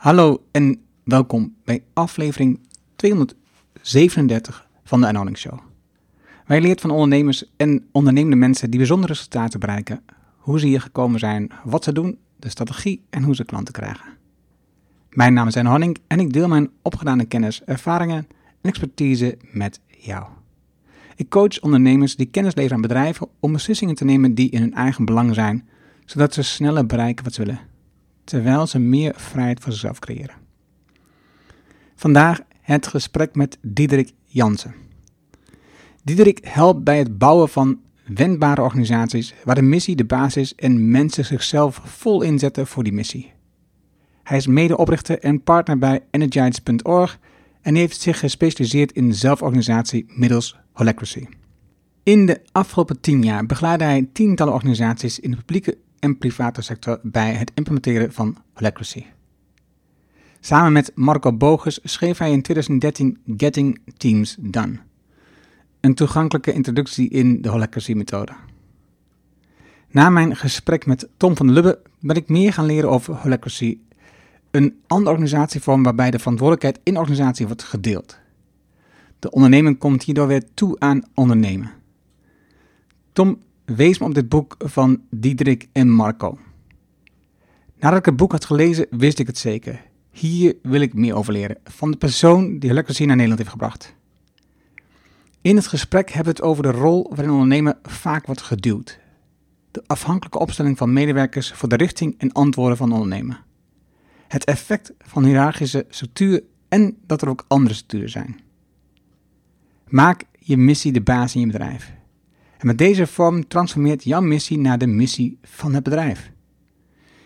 Hallo en welkom bij aflevering 237 van de Anonyming Show. Wij leert van ondernemers en ondernemende mensen die bijzondere resultaten bereiken, hoe ze hier gekomen zijn, wat ze doen, de strategie en hoe ze klanten krijgen. Mijn naam is Anne en ik deel mijn opgedane kennis, ervaringen en expertise met jou. Ik coach ondernemers die kennis leveren aan bedrijven om beslissingen te nemen die in hun eigen belang zijn, zodat ze sneller bereiken wat ze willen, terwijl ze meer vrijheid voor zichzelf creëren. Vandaag het gesprek met Diederik Jansen. Diederik helpt bij het bouwen van wendbare organisaties waar de missie de basis is en mensen zichzelf vol inzetten voor die missie. Hij is medeoprichter en partner bij Energize.org en heeft zich gespecialiseerd in zelforganisatie middels Holacracy. In de afgelopen tien jaar begeleidde hij tientallen organisaties in de publieke en private sector bij het implementeren van Holacracy. Samen met Marco Bogus schreef hij in 2013 Getting Teams Done, een toegankelijke introductie in de Holacracy-methode. Na mijn gesprek met Tom van Lubbe ben ik meer gaan leren over Holacracy, een andere organisatievorm waarbij de verantwoordelijkheid in organisatie wordt gedeeld. De onderneming komt hierdoor weer toe aan ondernemen. Tom wees me op dit boek van Diederik en Marco. Nadat ik het boek had gelezen, wist ik het zeker. Hier wil ik meer over leren, van de persoon die Holacracy naar Nederland heeft gebracht. In het gesprek hebben we het over de rol waarin ondernemen vaak wordt geduwd. De afhankelijke opstelling van medewerkers voor de richting en antwoorden van ondernemen. Het effect van hiërarchische structuur en dat er ook andere structuren zijn. Maak je missie de baas in je bedrijf. En met deze vorm transformeert jouw missie naar de missie van het bedrijf.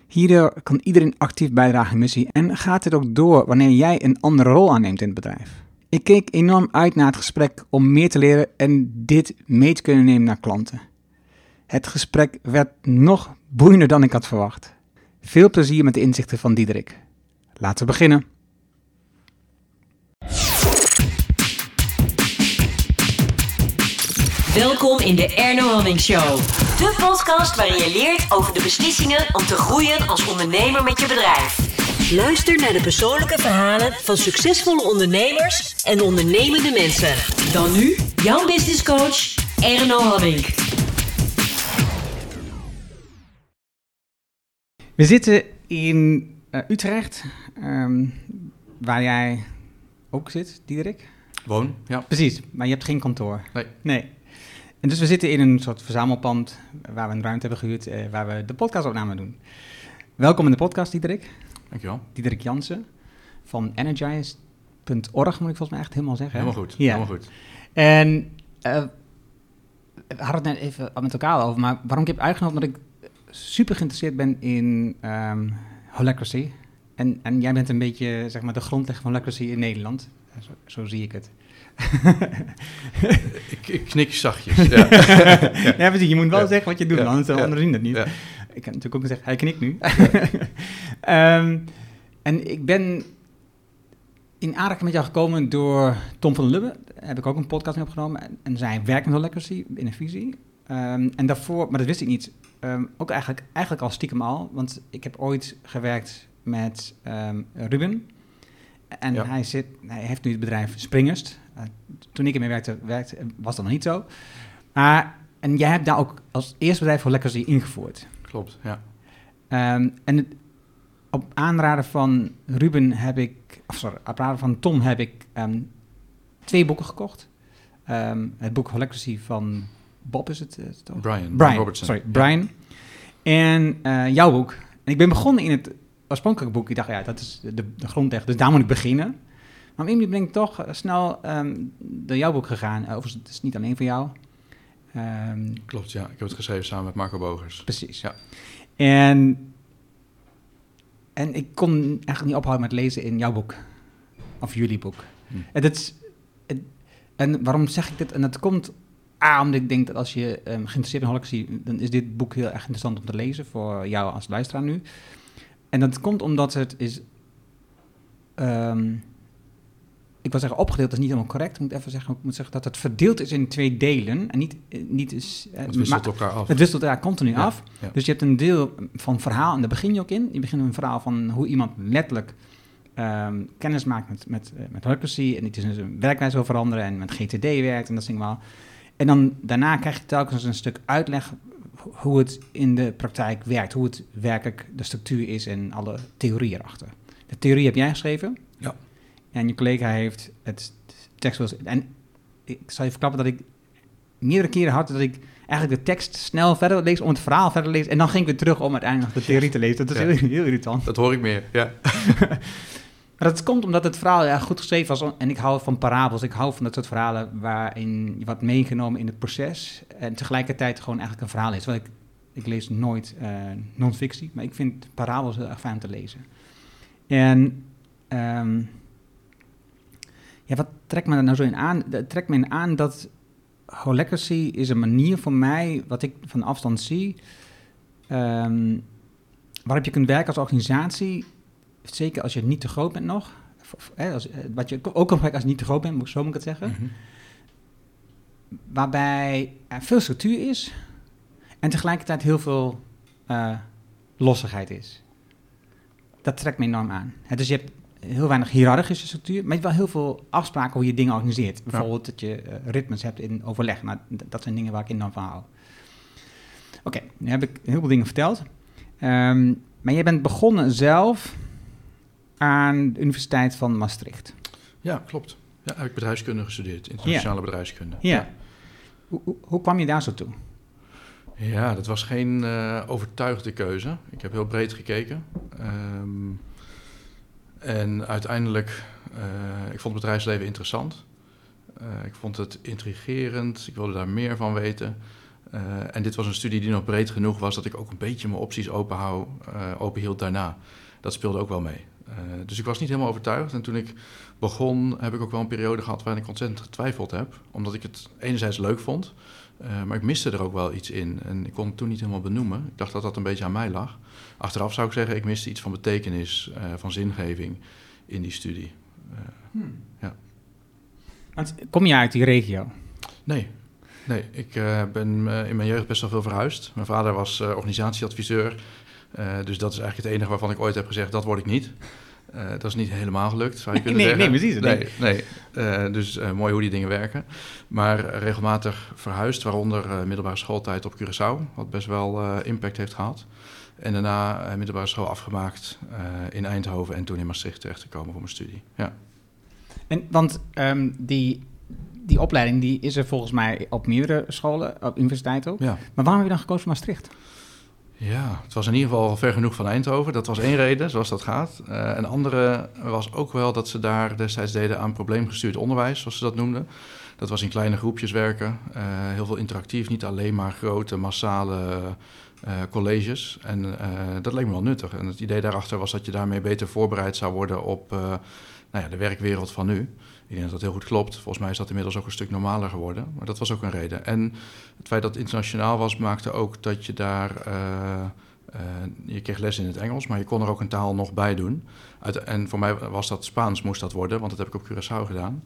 Hierdoor kan iedereen actief bijdragen aan missie en gaat dit ook door wanneer jij een andere rol aanneemt in het bedrijf. Ik keek enorm uit naar het gesprek om meer te leren en dit mee te kunnen nemen naar klanten. Het gesprek werd nog boeiender dan ik had verwacht. Veel plezier met de inzichten van Diederik. Laten we beginnen. Welkom in de Erno Hamming Show. De podcast waarin je leert over de beslissingen om te groeien als ondernemer met je bedrijf. Luister naar de persoonlijke verhalen van succesvolle ondernemers en ondernemende mensen. Dan nu, jouw business coach, Erno Hamming. We zitten in uh, Utrecht, um, waar jij ook zit, Diederik. Woon, ja. Precies, maar je hebt geen kantoor. Nee. Nee. En dus we zitten in een soort verzamelpand waar we een ruimte hebben gehuurd, eh, waar we de podcastopname doen. Welkom in de podcast, Diederik. Dankjewel. Diederik Jansen van Energize.org, moet ik volgens mij echt helemaal zeggen. Helemaal goed, Ja. helemaal goed. En uh, we hadden het net even met elkaar over, maar waarom ik heb uitgenodigd? Omdat ik super geïnteresseerd ben in um, Holacracy. En, en jij bent een beetje zeg maar, de grondlegger van Holacracy in Nederland. Zo, zo zie ik het. ik, ik knik zachtjes. Ja. ja. precies. Je moet wel Ja. zeggen wat je doet, anders Ja. anderen zien het niet. Ik kan natuurlijk ook zeggen, hij knikt nu. Ehm, en ik ben in aanraking met jou gekomen door Tom van Lubbe. Daar heb ik ook een podcast mee opgenomen. En, en zij werkt met Holacracy in een visie. Ehm, en daarvoor, maar dat wist ik niet, ehm, ook eigenlijk, eigenlijk al stiekem al. Want ik heb ooit gewerkt met Ruben. En hij, zit, hij heeft nu het bedrijf Springest. Uh, toen ik ermee werkte, werkte, was dat nog niet zo. Maar, en jij hebt daar ook als eerste bedrijf Holacracy ingevoerd. Klopt, ja. Ehm, en het- op aanraden van Ruben heb ik, of sorry, op aanraden van Tom heb ik ehm, twee boeken gekocht. Ehm, het boek Holacracy van Bob is het, eh, toch? Brian, Brian, Robertson. sorry. Brian. En eh, jouw boek. En ik ben begonnen in het oorspronkelijke boek. Ik dacht, ja, dat is de, de grondweg, dus daar moet ik beginnen. Maar op een manier ben ik toch eh, snel ehm door jouw boek gegaan. Eh, Overigens, het is niet alleen voor jou. Ehm, Klopt, ja. Ik heb het geschreven samen met Marco Bogers. Precies. Ja. En, en ik kon eigenlijk niet ophouden met lezen in jouw boek. Of jullie boek. Hm. En, dat is, en waarom zeg ik dit? En dat komt A, omdat ik denk dat als je ehm, geïnteresseerd in Holacracy... dan is dit boek heel erg interessant om te lezen voor jou als luisteraar nu. En dat komt omdat het is... ik wil zeggen opgedeeld, dat is niet helemaal correct. Ik moet even zeggen, ik moet zeggen dat het verdeeld is in twee delen. En niet, eh, niet is... eh, Het wisselt elkaar af. het wisselt elkaar continu Ja, af. ja. Dus je hebt een deel van verhaal, en daar begin je ook in. Je begint met een verhaal van hoe iemand letterlijk ehm, kennis maakt met, met, eh, met Holacracy en het is een werkwijze wil veranderen en met GTD werkt en dat ding wel. En dan daarna krijg je telkens een stuk uitleg hoe het in de praktijk werkt, hoe het werkelijk de structuur is en alle theorie erachter. De theorie heb jij geschreven. Ja. En je collega heeft het tekst... En ik zal je verklappen dat ik meerdere keren had dat ik eigenlijk de tekst snel verder lees om het verhaal verder lezen. En dan ging ik weer terug om uiteindelijk de theorie te lezen. Dat is Ja. heel, heel irritant. Dat hoor ik meer, ja. Maar dat komt omdat het verhaal ja, goed geschreven was. En ik hou van parabels. Ik hou van dat soort verhalen waarin je wordt meegenomen in het proces. En tegelijkertijd gewoon eigenlijk een verhaal is. Want ik, ik lees nooit eh non-fictie, maar ik vind parabels heel erg fijn om te lezen. En ehm, ja, wat trekt me er nou zo in aan? Het trekt me in aan dat Holacracy is een manier voor mij, wat ik van afstand zie, ehm, waarop je kunt werken als organisatie zeker als je niet te groot bent nog, of- of, hè, als, eh, wat je ook kan gebruiken als je niet te groot bent, zo moet ik het zeggen, Mhm. waarbij er veel structuur is en tegelijkertijd heel veel eh, lossigheid is. Dat trekt me enorm aan. Hè, dus je hebt heel weinig hiërarchische structuur, maar je hebt wel heel veel afspraken hoe je dingen organiseert. Bijvoorbeeld dat je eh, ritmes hebt in overleg. Nou, dat zijn dingen waar ik enorm van hou. Oké, nu heb ik heel veel dingen verteld. Ehm, maar jij bent begonnen zelf aan de Universiteit van Maastricht. Ja, klopt. Ja, heb ik bedrijfskunde gestudeerd, internationale bedrijfskunde. Ja. Hoe, hoe, hoe kwam je daar zo toe? Ja, dat was geen eh, overtuigde keuze. Ik heb heel breed gekeken. Ehm, en uiteindelijk, eh, ik vond het bedrijfsleven interessant. Eh, ik vond het intrigerend. Ik wilde daar meer van weten. Eh, en dit was een studie die nog breed genoeg was dat ik ook een beetje mijn opties open, open hield daarna. Dat speelde ook wel mee. Dus ik was niet helemaal overtuigd. En toen ik begon, heb ik ook wel een periode gehad waarin ik ontzettend getwijfeld heb. Omdat ik het enerzijds leuk vond, maar ik miste er ook wel iets in. En ik kon het toen niet helemaal benoemen. Ik dacht dat dat een beetje aan mij lag. Achteraf zou ik zeggen, ik miste iets van betekenis, eh, van zingeving in die studie. Eh, Want kom je uit die regio? nee, nee. Ik eh, ben in mijn jeugd best wel veel verhuisd. Mijn vader was organisatieadviseur. Dus dat is eigenlijk het enige waarvan ik ooit heb gezegd, dat word ik niet. Dat is niet helemaal gelukt, zou je kunnen Nee, zeggen. nee, precies, Nee, nee. Eh, dus mooi hoe die dingen werken. Maar regelmatig verhuisd, waaronder middelbare schooltijd op Curaçao, wat best wel impact heeft gehad. En daarna eh, middelbare school afgemaakt eh, in Eindhoven en toen in Maastricht terechtgekomen voor mijn studie. Ja. En, want ehm, die, die opleiding die is er volgens mij op meerdere scholen, op universiteiten ook. ja. Maar waarom heb je dan gekozen voor Maastricht? Ja, het was in ieder geval ver genoeg van Eindhoven. Dat was één reden, zoals dat gaat. Eh, een andere was ook wel dat ze daar destijds deden aan probleemgestuurd onderwijs, zoals ze dat noemden. Dat was in kleine groepjes werken, heel veel interactief, niet alleen maar grote, massale eh, colleges. En eh, dat leek me wel nuttig. En het idee daarachter was dat je daarmee beter voorbereid zou worden op eh, nou ja, de werkwereld van nu. Ik denk dat dat heel goed klopt. Volgens mij is dat inmiddels ook een stuk normaler geworden. Maar dat was ook een reden. En het feit dat het internationaal was, maakte ook dat je daar. je kreeg les in het Engels, maar je kon er ook een taal nog bij doen. Uit, en voor mij was dat Spaans, moest dat worden, want dat heb ik op Curaçao gedaan.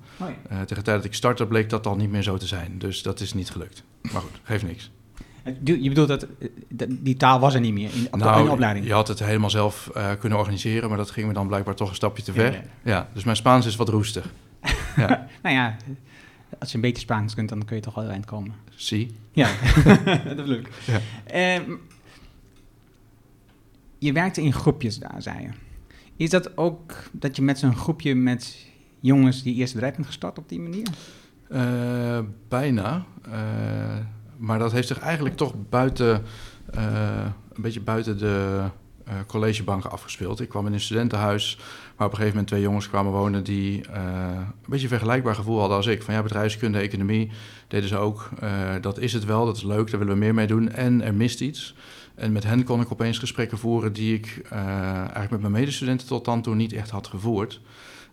Tegen de tijd dat ik startte, bleek dat al niet meer zo te zijn. Dus dat is niet gelukt. Maar goed, geeft niks. Je bedoelt dat eh, dat- die taal was er niet meer in, op de, Nou, de opleiding? je had het helemaal zelf eh, kunnen organiseren, maar dat ging me dan blijkbaar toch een stapje te ver. Ja, Ja, ja. dus mijn Spaans is wat roestig. ja, Nou ja, als je een beetje Spaans kunt, dan kun je toch wel eind komen. zie. Ja, dat bedoel ik. Ja. Ehm, je werkte in groepjes daar, zei je. Is dat ook dat je met zo'n groepje met jongens die eerste bedrijf bent gestart op die manier? Eh, bijna. Maar dat heeft zich eigenlijk toch buiten, eh, een beetje buiten de eh, collegebanken afgespeeld. Ik kwam in een studentenhuis waar op een gegeven moment twee jongens kwamen wonen die eh, een beetje een vergelijkbaar gevoel hadden als ik. Van ja, bedrijfskunde, economie deden ze ook. Dat is het wel, dat is leuk, daar willen we meer mee doen. En er mist iets. En met hen kon ik opeens gesprekken voeren die ik eigenlijk met mijn medestudenten tot dan toe niet echt had gevoerd.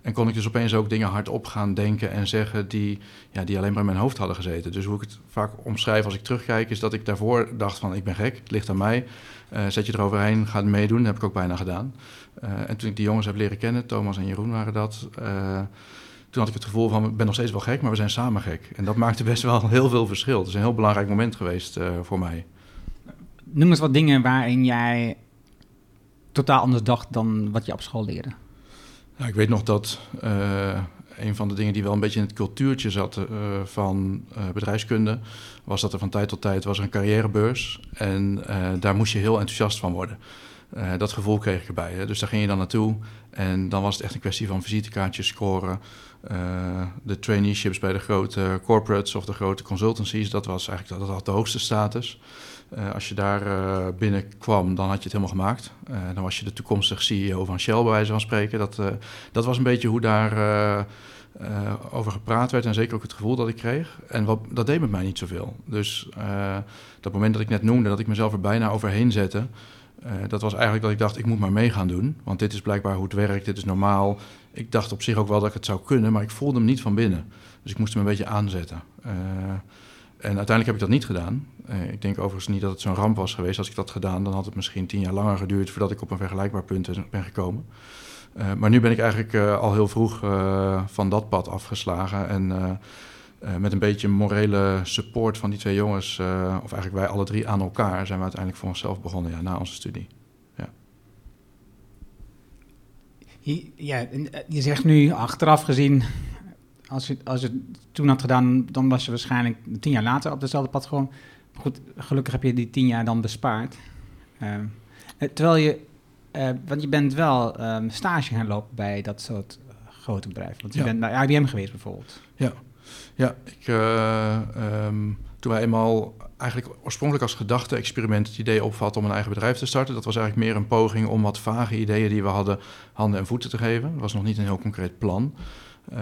En kon ik dus opeens ook dingen hardop gaan denken en zeggen die, ja, die alleen maar in mijn hoofd hadden gezeten. Dus hoe ik het vaak omschrijf als ik terugkijk, is dat ik daarvoor dacht van ik ben gek, het ligt aan mij. Eh, zet je eroverheen, ga het meedoen. Dat heb ik ook bijna gedaan. Eh, en toen ik die jongens heb leren kennen, Thomas en Jeroen waren dat, eh, toen had ik het gevoel van ik ben nog steeds wel gek, maar we zijn samen gek. En dat maakte best wel heel veel verschil. Het is een heel belangrijk moment geweest voor mij. Noem eens wat dingen waarin jij totaal anders dacht dan wat je op school leerde. Nou, ik weet nog dat uh, een van de dingen die wel een beetje in het cultuurtje zat uh, van uh, bedrijfskunde, was dat er van tijd tot tijd was een carrièrebeurs. En daar moest je heel enthousiast van worden. dat gevoel kreeg ik erbij. Hè. Dus daar ging je dan naartoe. En dan was het echt een kwestie van visitekaartjes scoren. de traineeships bij de grote corporates of de grote consultancies, dat was eigenlijk dat had de hoogste status. Uh, als je daar uh, binnenkwam, dan had je het helemaal gemaakt. Uh, dan was je de toekomstige CEO van Shell, bij wijze van spreken. Dat, dat was een beetje hoe daar over gepraat werd en zeker ook het gevoel dat ik kreeg. En wat, dat deed met mij niet zoveel. Dus dat moment dat ik net noemde, dat ik mezelf er bijna overheen zette... dat was eigenlijk dat ik dacht, ik moet maar mee gaan doen. Want dit is blijkbaar hoe het werkt, dit is normaal. Ik dacht op zich ook wel dat ik het zou kunnen, maar ik voelde hem niet van binnen. Dus ik moest hem een beetje aanzetten. En uiteindelijk heb ik dat niet gedaan. Uh, ik denk overigens niet dat het zo'n ramp was geweest. Als ik dat gedaan, dan had het misschien tien jaar langer geduurd voordat ik op een vergelijkbaar punt ben gekomen. Uh, maar nu ben ik eigenlijk uh, al heel vroeg van dat pad afgeslagen. En met een beetje morele support van die twee jongens, of eigenlijk wij alle drie aan elkaar, zijn we uiteindelijk voor onszelf begonnen ja, na onze studie. Ja. Ja, je zegt nu achteraf gezien, als je, als je het toen had gedaan, dan was je waarschijnlijk tien jaar later op dezelfde pad gewoon. Goed, gelukkig heb je die tien jaar dan bespaard. Uh, terwijl je, uh, want je bent wel um, stage gaan lopen bij dat soort grote bedrijven. Want je ja. bent bij IBM geweest bijvoorbeeld. Ja, ja ik, uh, um, toen wij eenmaal eigenlijk oorspronkelijk als gedachte-experiment het idee opvatten om een eigen bedrijf te starten. Dat was eigenlijk meer een poging om wat vage ideeën die we hadden handen en voeten te geven. Dat was nog niet een heel concreet plan. Uh,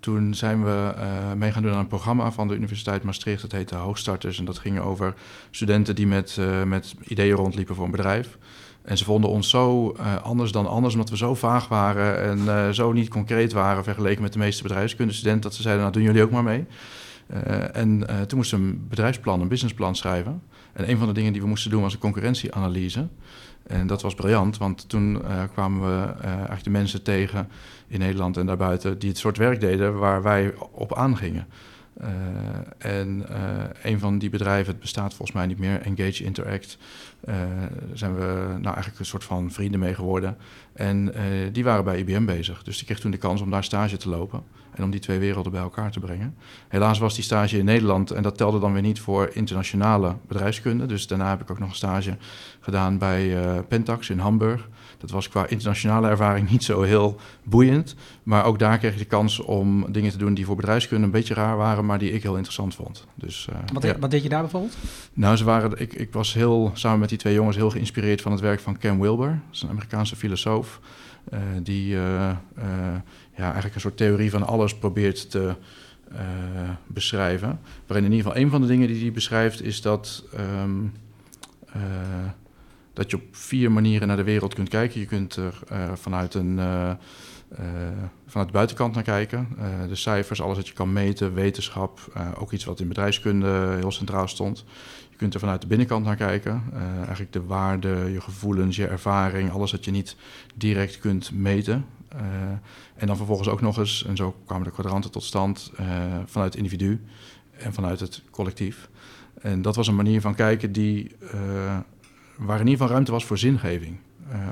toen zijn we uh, mee gaan doen aan een programma van de Universiteit Maastricht. Dat heette Hoogstarters. En dat ging over studenten die met, uh, met ideeën rondliepen voor een bedrijf. En ze vonden ons zo anders dan anders, omdat we zo vaag waren en zo niet concreet waren vergeleken met de meeste bedrijfskundestudenten, dat ze zeiden, nou doen jullie ook maar mee. en toen moesten we een bedrijfsplan, een businessplan schrijven. En een van de dingen die we moesten doen was een concurrentieanalyse. En dat was briljant, want toen uh, kwamen we uh, de mensen tegen in Nederland en daarbuiten die het soort werk deden waar wij op aangingen. Uh, en een van die bedrijven, het bestaat volgens mij niet meer, Engage Interact, zijn we nou eigenlijk een soort van vrienden mee geworden. En die waren bij IBM bezig, dus die kreeg toen de kans om daar stage te lopen en om die twee werelden bij elkaar te brengen. Helaas was die stage in Nederland en dat telde dan weer niet voor internationale bedrijfskunde. Dus daarna heb ik ook nog een stage gedaan bij uh, Pentax in Hamburg. Dat was qua internationale ervaring niet zo heel boeiend. Maar ook daar kreeg ik de kans om dingen te doen die voor bedrijfskunde een beetje raar waren, maar die ik heel interessant vond. Dus, uh, wat, ja. wat, deed je daar bijvoorbeeld? Nou, ze waren, ik, ik was heel, samen met die twee jongens heel geïnspireerd van het werk van Ken Wilber. Dat is een Amerikaanse filosoof. Uh, die ja, eigenlijk een soort theorie van alles probeert te beschrijven. Waarin in ieder geval een van de dingen die hij beschrijft is dat, uh, dat je op vier manieren naar de wereld kunt kijken. Je kunt er vanuit, een, vanuit de buitenkant naar kijken. de cijfers, alles wat je kan meten, wetenschap, ook iets wat in bedrijfskunde heel centraal stond. Je kunt er vanuit de binnenkant naar kijken. eigenlijk de waarden, je gevoelens, je ervaring, alles wat je niet direct kunt meten. En dan vervolgens ook nog eens, en zo kwamen de kwadranten tot stand, vanuit het individu en vanuit het collectief. En dat was een manier van kijken die, uh, waar in ieder geval ruimte was voor zingeving.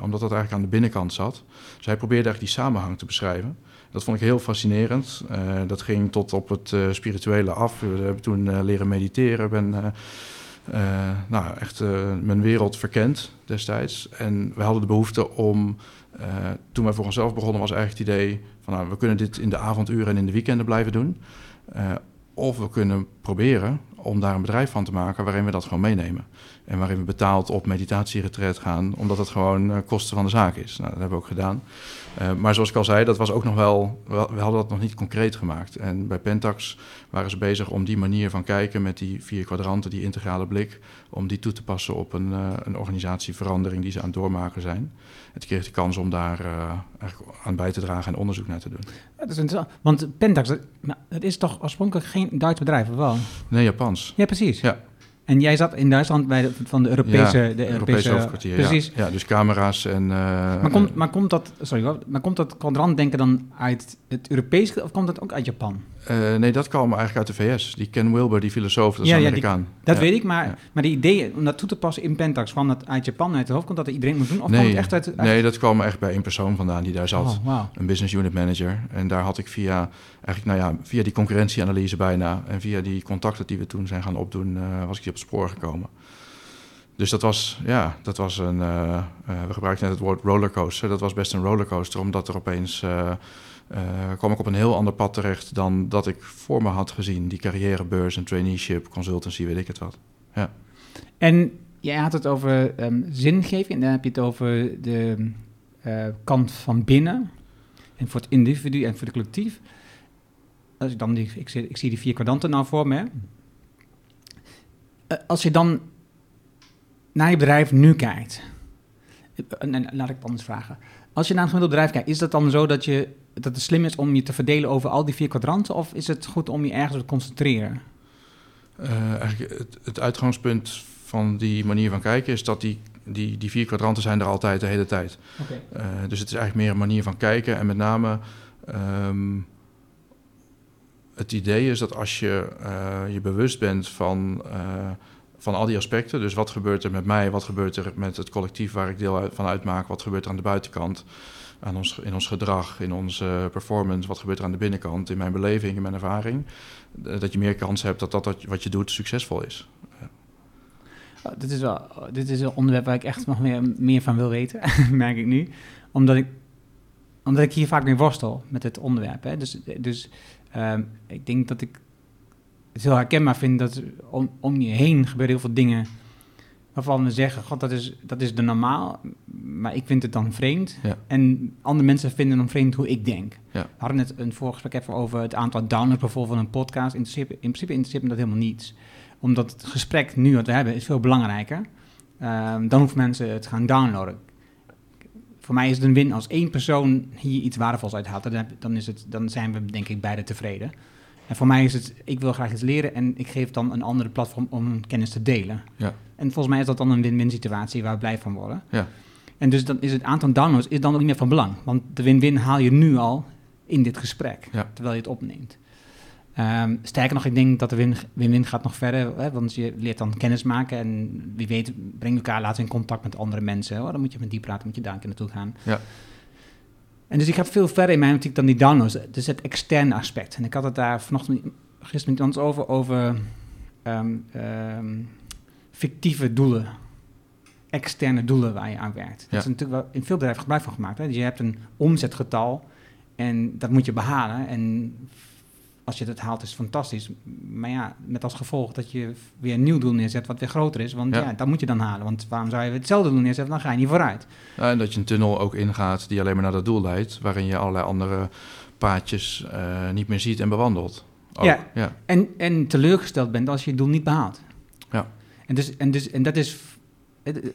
Omdat dat eigenlijk aan de binnenkant zat. Dus hij probeerde eigenlijk die samenhang te beschrijven. Dat vond ik heel fascinerend. dat ging tot op het spirituele af. We hebben toen leren mediteren. ben nou, echt mijn wereld verkend destijds. En we hadden de behoefte om uh, toen wij voor onszelf begonnen was eigenlijk het idee van nou, we kunnen dit in de avonduren en in de weekenden blijven doen. Of we kunnen proberen om daar een bedrijf van te maken waarin we dat gewoon meenemen. En waarin we betaald op meditatieretreat gaan, omdat het gewoon uh, kosten van de zaak is. Nou, dat hebben we ook gedaan. Uh, maar zoals ik al zei, dat was ook nog wel, we hadden dat nog niet concreet gemaakt. En bij Pentax waren ze bezig om die manier van kijken met die vier kwadranten, die integrale blik, om die toe te passen op een, uh, een organisatieverandering die ze aan het doormaken zijn. En toen kreeg de kans om daar eigenlijk aan bij te dragen en onderzoek naar te doen. Ja, dat is interessant, want Pentax, dat, dat is toch oorspronkelijk geen Duits bedrijf, of wel? Nee, Japans. Ja, precies. Ja. En jij zat in Duitsland bij de, van de Europese... Ja, de Europese, Europese hoofdkwartier. Precies. Ja. ja, dus camera's en... eh, Maar, komt, maar komt dat, sorry, maar komt dat kwadrantdenken dan uit het Europese of komt dat ook uit Japan? Eh, nee, dat kwam eigenlijk uit de VS. Die Ken Wilber, die filosoof, dat is Ja, een ja, die- Amerikaan. Dat Ja. weet ik, maar, maar die idee om dat toe te passen in Pentax, kwam dat uit Japan, uit het hoofd, komt dat iedereen moet doen? Of nee, kwam het echt uit... uit nee, dat kwam echt bij één persoon vandaan die daar zat. Oh. Een business unit manager. En daar had ik via, eigenlijk, nou ja, via die concurrentieanalyse bijna... en via die contacten die we toen zijn gaan opdoen... eh, was ik die op het spoor gekomen. Dus dat was, ja, dat was een... eh, we gebruikten net het woord rollercoaster. Dat was best een rollercoaster, omdat er opeens... eh, eh, kwam ik op een heel ander pad terecht dan dat ik voor me had gezien. Die carrièrebeurs, een traineeship, consultancy, weet ik het wat. En jij had het over ehm, zingeving en dan heb je het over de eh, kant van binnen. En voor het individu en voor het collectief. Als ik, dan die, ik, zie, ik zie die vier kwadranten nou voor me. Eh, als je dan naar je bedrijf nu kijkt. En, en laat ik het anders vragen. Als je naar een gemiddeld bedrijf kijkt, is dat dan zo dat, je, dat het slim is om je te verdelen over al die vier kwadranten? Of is het goed om je ergens te concentreren? Eh, eigenlijk het, het uitgangspunt van die manier van kijken is dat die, die, die vier kwadranten zijn er altijd de hele tijd. Oké. Eh, dus het is eigenlijk meer een manier van kijken. En met name ehm, het idee is dat als je eh, je bewust bent van, van al die aspecten. Dus wat gebeurt er met mij, wat gebeurt er met het collectief waar ik deel uit- van uitmaak, wat gebeurt er aan de buitenkant. Aan ons, in ons gedrag, in onze performance, wat gebeurt er aan de binnenkant, in mijn beleving, in mijn ervaring. eh, dat je meer kans hebt dat dat wat- je doet succesvol is. Dit, is wel, dit is een onderwerp waar ik echt nog meer, meer van wil weten, merk ik nu. Omdat ik, omdat ik hier vaak mee worstel met het onderwerp. Hè. Dus, dus ehm, ik denk dat ik het heel herkenbaar vind dat om je heen gebeuren heel veel dingen waarvan we zeggen, god, dat is, dat is de normaal, maar ik vind het dan vreemd. Ja. En andere mensen vinden dan vreemd hoe ik denk. Ja. We hadden net een voorgesprek even over het aantal downloads bijvoorbeeld van een podcast. In principe, in principe interesseert me dat helemaal niets omdat het gesprek nu wat we hebben is veel belangrijker. Ehm, dan hoeven mensen het gaan downloaden. Voor mij is het een win als één persoon hier iets waardevols uithaalt. Dan, heb- dan, is het, dan zijn we denk ik beide tevreden. En voor mij is het, ik wil graag iets leren en ik geef dan een andere platform om kennis te delen. Ja. En volgens mij is dat dan een win-win situatie waar we blij van worden. Ja. En dus dan is het aantal downloads is dan ook niet meer van belang. Want de win-win haal je nu al in dit gesprek, Ja. terwijl je het opneemt. Ehm, sterker nog, ik denk dat de win- win-win gaat nog verder, hè, want je leert dan kennis maken en wie weet breng elkaar later in contact met andere mensen. Oh, dan moet je met die praten, moet je daar een keer naartoe gaan. Ja. En dus ik ga veel verder in mijn optiek dan die downloads. Dus het externe aspect. En ik had het daar vanochtend, gisteren met iemand over, over ehm, ehm, fictieve doelen. Externe doelen waar je aan werkt. Ja. Dat is natuurlijk wel in veel bedrijven gebruik van gemaakt. Hè? Dus je hebt een omzetgetal en dat moet je behalen. En als je dat haalt is het fantastisch. Maar ja, met als gevolg dat je weer een nieuw doel neerzet wat weer groter is. Want ja, Ja. dat moet je dan halen. Want waarom zou je hetzelfde doel neerzetten? Dan ga je niet vooruit. Ja, en dat je een tunnel ook ingaat die alleen maar naar dat doel leidt, waarin je allerlei andere paadjes eh, niet meer ziet en bewandelt. Ook, Ja. ja. En, en teleurgesteld bent als je het doel niet behaalt. En, dus, en, dus, en dat is,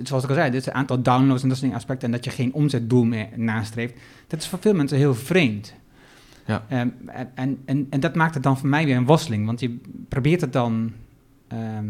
zoals ik al zei, dit is het aantal downloads en dat soort aspecten. En dat je geen omzetdoel meer nastreeft. Dat is voor veel mensen heel vreemd. Ja. Ehm, en, en, en, dat maakt het dan voor mij weer een worsteling. Want je probeert het dan ehm,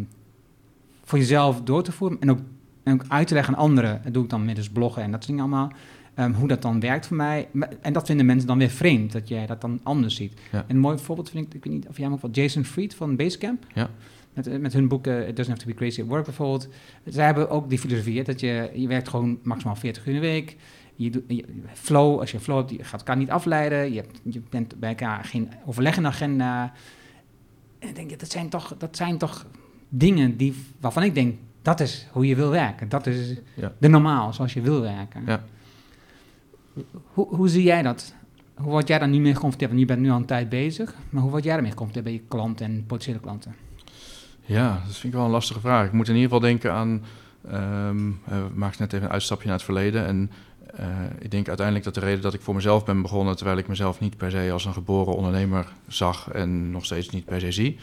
voor jezelf door te voeren. En ook, en ook uit te leggen aan anderen. Dat doe ik dan middels bloggen en dat soort dingen allemaal. Ehm, hoe dat dan werkt voor mij. En dat vinden mensen dan weer vreemd, dat jij dat dan anders ziet. Ja. En een mooi voorbeeld vind ik, ik weet niet of jij hem ook wel, Jason Fried van Basecamp. Ja. Met, eh, met hun boek eh, It Doesn't Have to Be Crazy at Work bijvoorbeeld. Zij hebben ook die filosofie, hè, dat je, je werkt gewoon maximaal 40 uur in de week. Je doet, je, flow, als je flow hebt, je gaat elkaar niet afleiden. Je, hebt, je bent bij elkaar geen overleg in agenda. En ik denk, dat zijn toch, dat zijn toch dingen die, waarvan ik denk, dat is hoe je wil werken. Dat is Ja. de normaal, zoals je wil werken. Ja. Hoe, hoe zie jij dat? Hoe word jij daar niet mee geconfronteerd? Want je bent nu al een tijd bezig. Maar hoe word jij ermee geconfronteerd bij je klanten en potentiële klanten? Ja, dat vind ik wel een lastige vraag. Ik moet in ieder geval denken aan. eh, we maakten net even een uitstapje naar het verleden. En eh, ik denk uiteindelijk dat de reden dat ik voor mezelf ben begonnen, terwijl ik mezelf niet per se als een geboren ondernemer zag en nog steeds niet per se zie,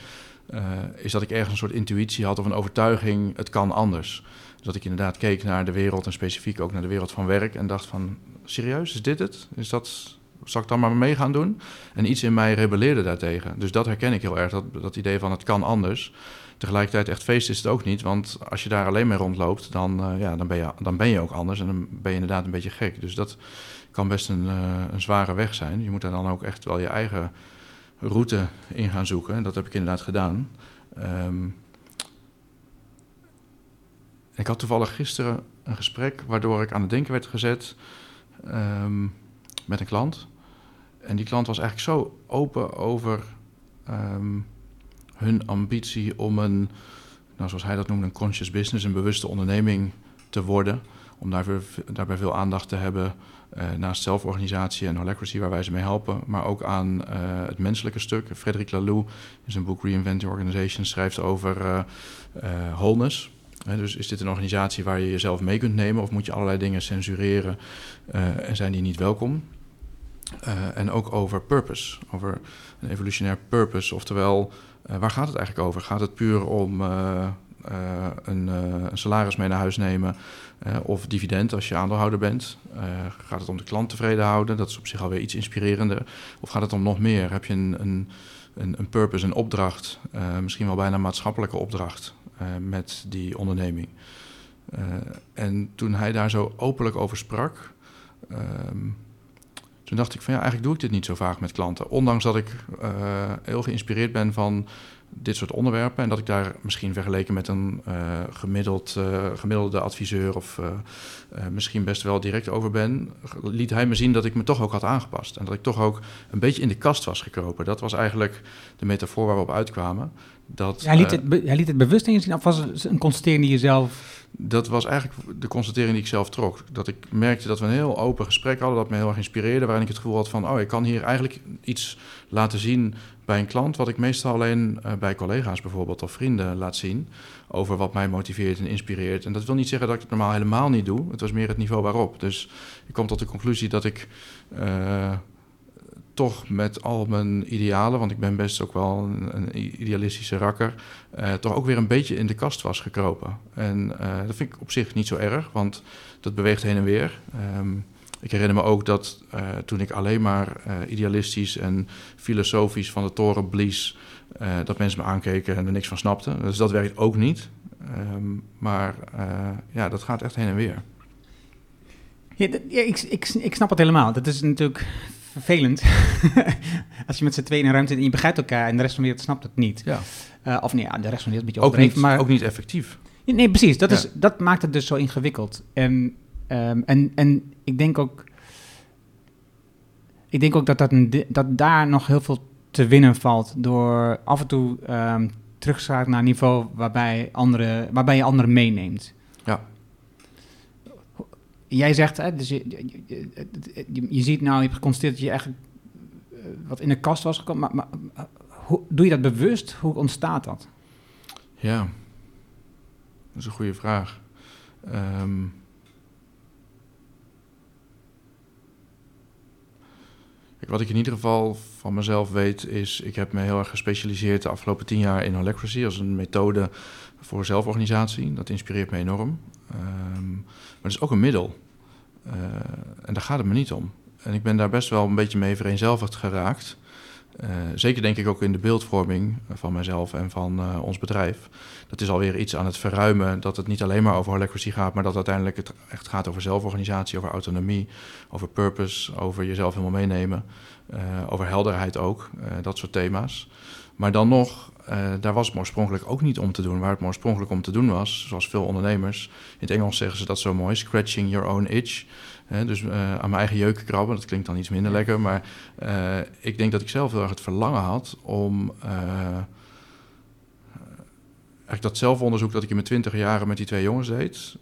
eh, is dat ik ergens een soort intuïtie had of een overtuiging, het kan anders. Dat ik inderdaad keek naar de wereld en specifiek ook naar de wereld van werk en dacht van, serieus, is dit het? Is dat zal ik dan maar mee gaan doen? En iets in mij rebelleerde daartegen. Dus dat herken ik heel erg, dat, dat idee van het kan anders. Tegelijkertijd echt feest is het ook niet, want als je daar alleen mee rondloopt, dan, uh, ja, dan, ben, je, dan ben je ook anders en dan ben je inderdaad een beetje gek. Dus dat kan best een, uh, een zware weg zijn. Je moet daar dan ook echt wel je eigen route in gaan zoeken. En dat heb ik inderdaad gedaan. Um, ik had toevallig gisteren een gesprek waardoor ik aan het denken werd gezet um, met een klant. En die klant was eigenlijk zo open over um, hun ambitie om een, nou, zoals hij dat noemde, een conscious business, een bewuste onderneming te worden. Om daarvoor, daarbij veel aandacht te hebben uh, naast zelforganisatie en holacracy, waar wij ze mee helpen, maar ook aan uh, het menselijke stuk. Frederic Laloux in zijn boek Reinvent Your Organization schrijft over uh, wholeness. Dus is dit een organisatie waar je jezelf mee kunt nemen of moet je allerlei dingen censureren en zijn die niet welkom? en ook over purpose, over een evolutionair purpose, oftewel waar gaat het eigenlijk over? Gaat het puur om uh, een, uh, een, salaris mee naar huis nemen of dividend als je aandeelhouder bent? gaat het om de klant tevreden houden? Dat is op zich alweer iets inspirerender. Of gaat het om nog meer? Heb je een, een, een, een purpose, een opdracht, misschien wel bijna een maatschappelijke opdracht met die onderneming? en toen hij daar zo openlijk over sprak, um, toen dacht ik van ja, eigenlijk doe ik dit niet zo vaak met klanten. Ondanks dat ik heel geïnspireerd ben van dit soort onderwerpen. En dat ik daar misschien vergeleken met een uh, gemiddeld, uh, gemiddelde adviseur of misschien best wel direct over ben, liet hij me zien dat ik me toch ook had aangepast. En dat ik toch ook een beetje in de kast was gekropen. Dat was eigenlijk de metafoor waar we op uitkwamen. Dat, hij, liet het, hij liet het bewust in zien of was het een constatering die je zelf... Dat was eigenlijk de constatering die ik zelf trok. Dat ik merkte dat we een heel open gesprek hadden, dat me heel erg inspireerde, waarin ik het gevoel had van, oh, ik kan hier eigenlijk iets laten zien bij een klant, wat ik meestal alleen uh, bij collega's bijvoorbeeld of vrienden laat zien, over wat mij motiveert en inspireert. En dat wil niet zeggen dat ik het normaal helemaal niet doe. Het was meer het niveau waarop. Dus ik kom tot de conclusie dat ik uh, toch met al mijn idealen, want ik ben best ook wel een, een idealistische rakker, uh, toch ook weer een beetje in de kast was gekropen. En dat vind ik op zich niet zo erg, want dat beweegt heen en weer. Um, ik herinner me ook dat uh, toen ik alleen maar idealistisch en filosofisch van de toren blies, dat mensen me aankeken en er niks van snapten. Dus dat werkt ook niet. Um, maar ja, dat gaat echt heen en weer. Ik, ik, ik snap het helemaal. Dat is natuurlijk vervelend. Als je met z'n tweeën in een ruimte zit en je begrijpt elkaar en de rest van de wereld snapt het niet. Ja. of nee, ja, de rest van de wereld een beetje ook niet, maar ook niet effectief. Nee, precies. Dat, is, dat maakt het dus zo ingewikkeld. En Um, en, en ik denk ook. Ik denk ook dat, dat, een, dat daar nog heel veel te winnen valt. Door af en toe um, terug te gaan naar een niveau waarbij, andere, waarbij je anderen meeneemt. Jij zegt, hè, dus je, ziet nou, je hebt geconstateerd dat je eigenlijk uh, wat in de kast was gekomen. Maar, maar hoe, doe je dat bewust? Hoe ontstaat dat? Ja, dat is een goede vraag. Um, Wat ik in ieder geval van mezelf weet is, ik heb me heel erg gespecialiseerd de afgelopen tien jaar in holacracy als een methode voor zelforganisatie. Dat inspireert me enorm. Um, maar het is ook een middel. Uh, en daar gaat het me niet om. En ik ben daar best wel een beetje mee vereenzelvigd geraakt. Uh, zeker denk ik ook in de beeldvorming van mezelf en van uh, ons bedrijf. Dat is alweer iets aan het verruimen dat het niet alleen maar over holacracy gaat, maar dat uiteindelijk het echt gaat over zelforganisatie, over autonomie, over purpose, over jezelf helemaal meenemen, over helderheid ook, dat soort thema's. Maar dan nog, daar was het oorspronkelijk ook niet om te doen. Waar het oorspronkelijk om te doen was, zoals veel ondernemers, in het Engels zeggen ze dat zo mooi, scratching your own itch dus uh, aan mijn eigen jeuk krabben, dat klinkt dan iets minder lekker. Maar uh, ik denk dat ik zelf heel erg het verlangen had om. Eigenlijk dat zelfonderzoek dat ik in mijn twintig jaren met die twee jongens deed.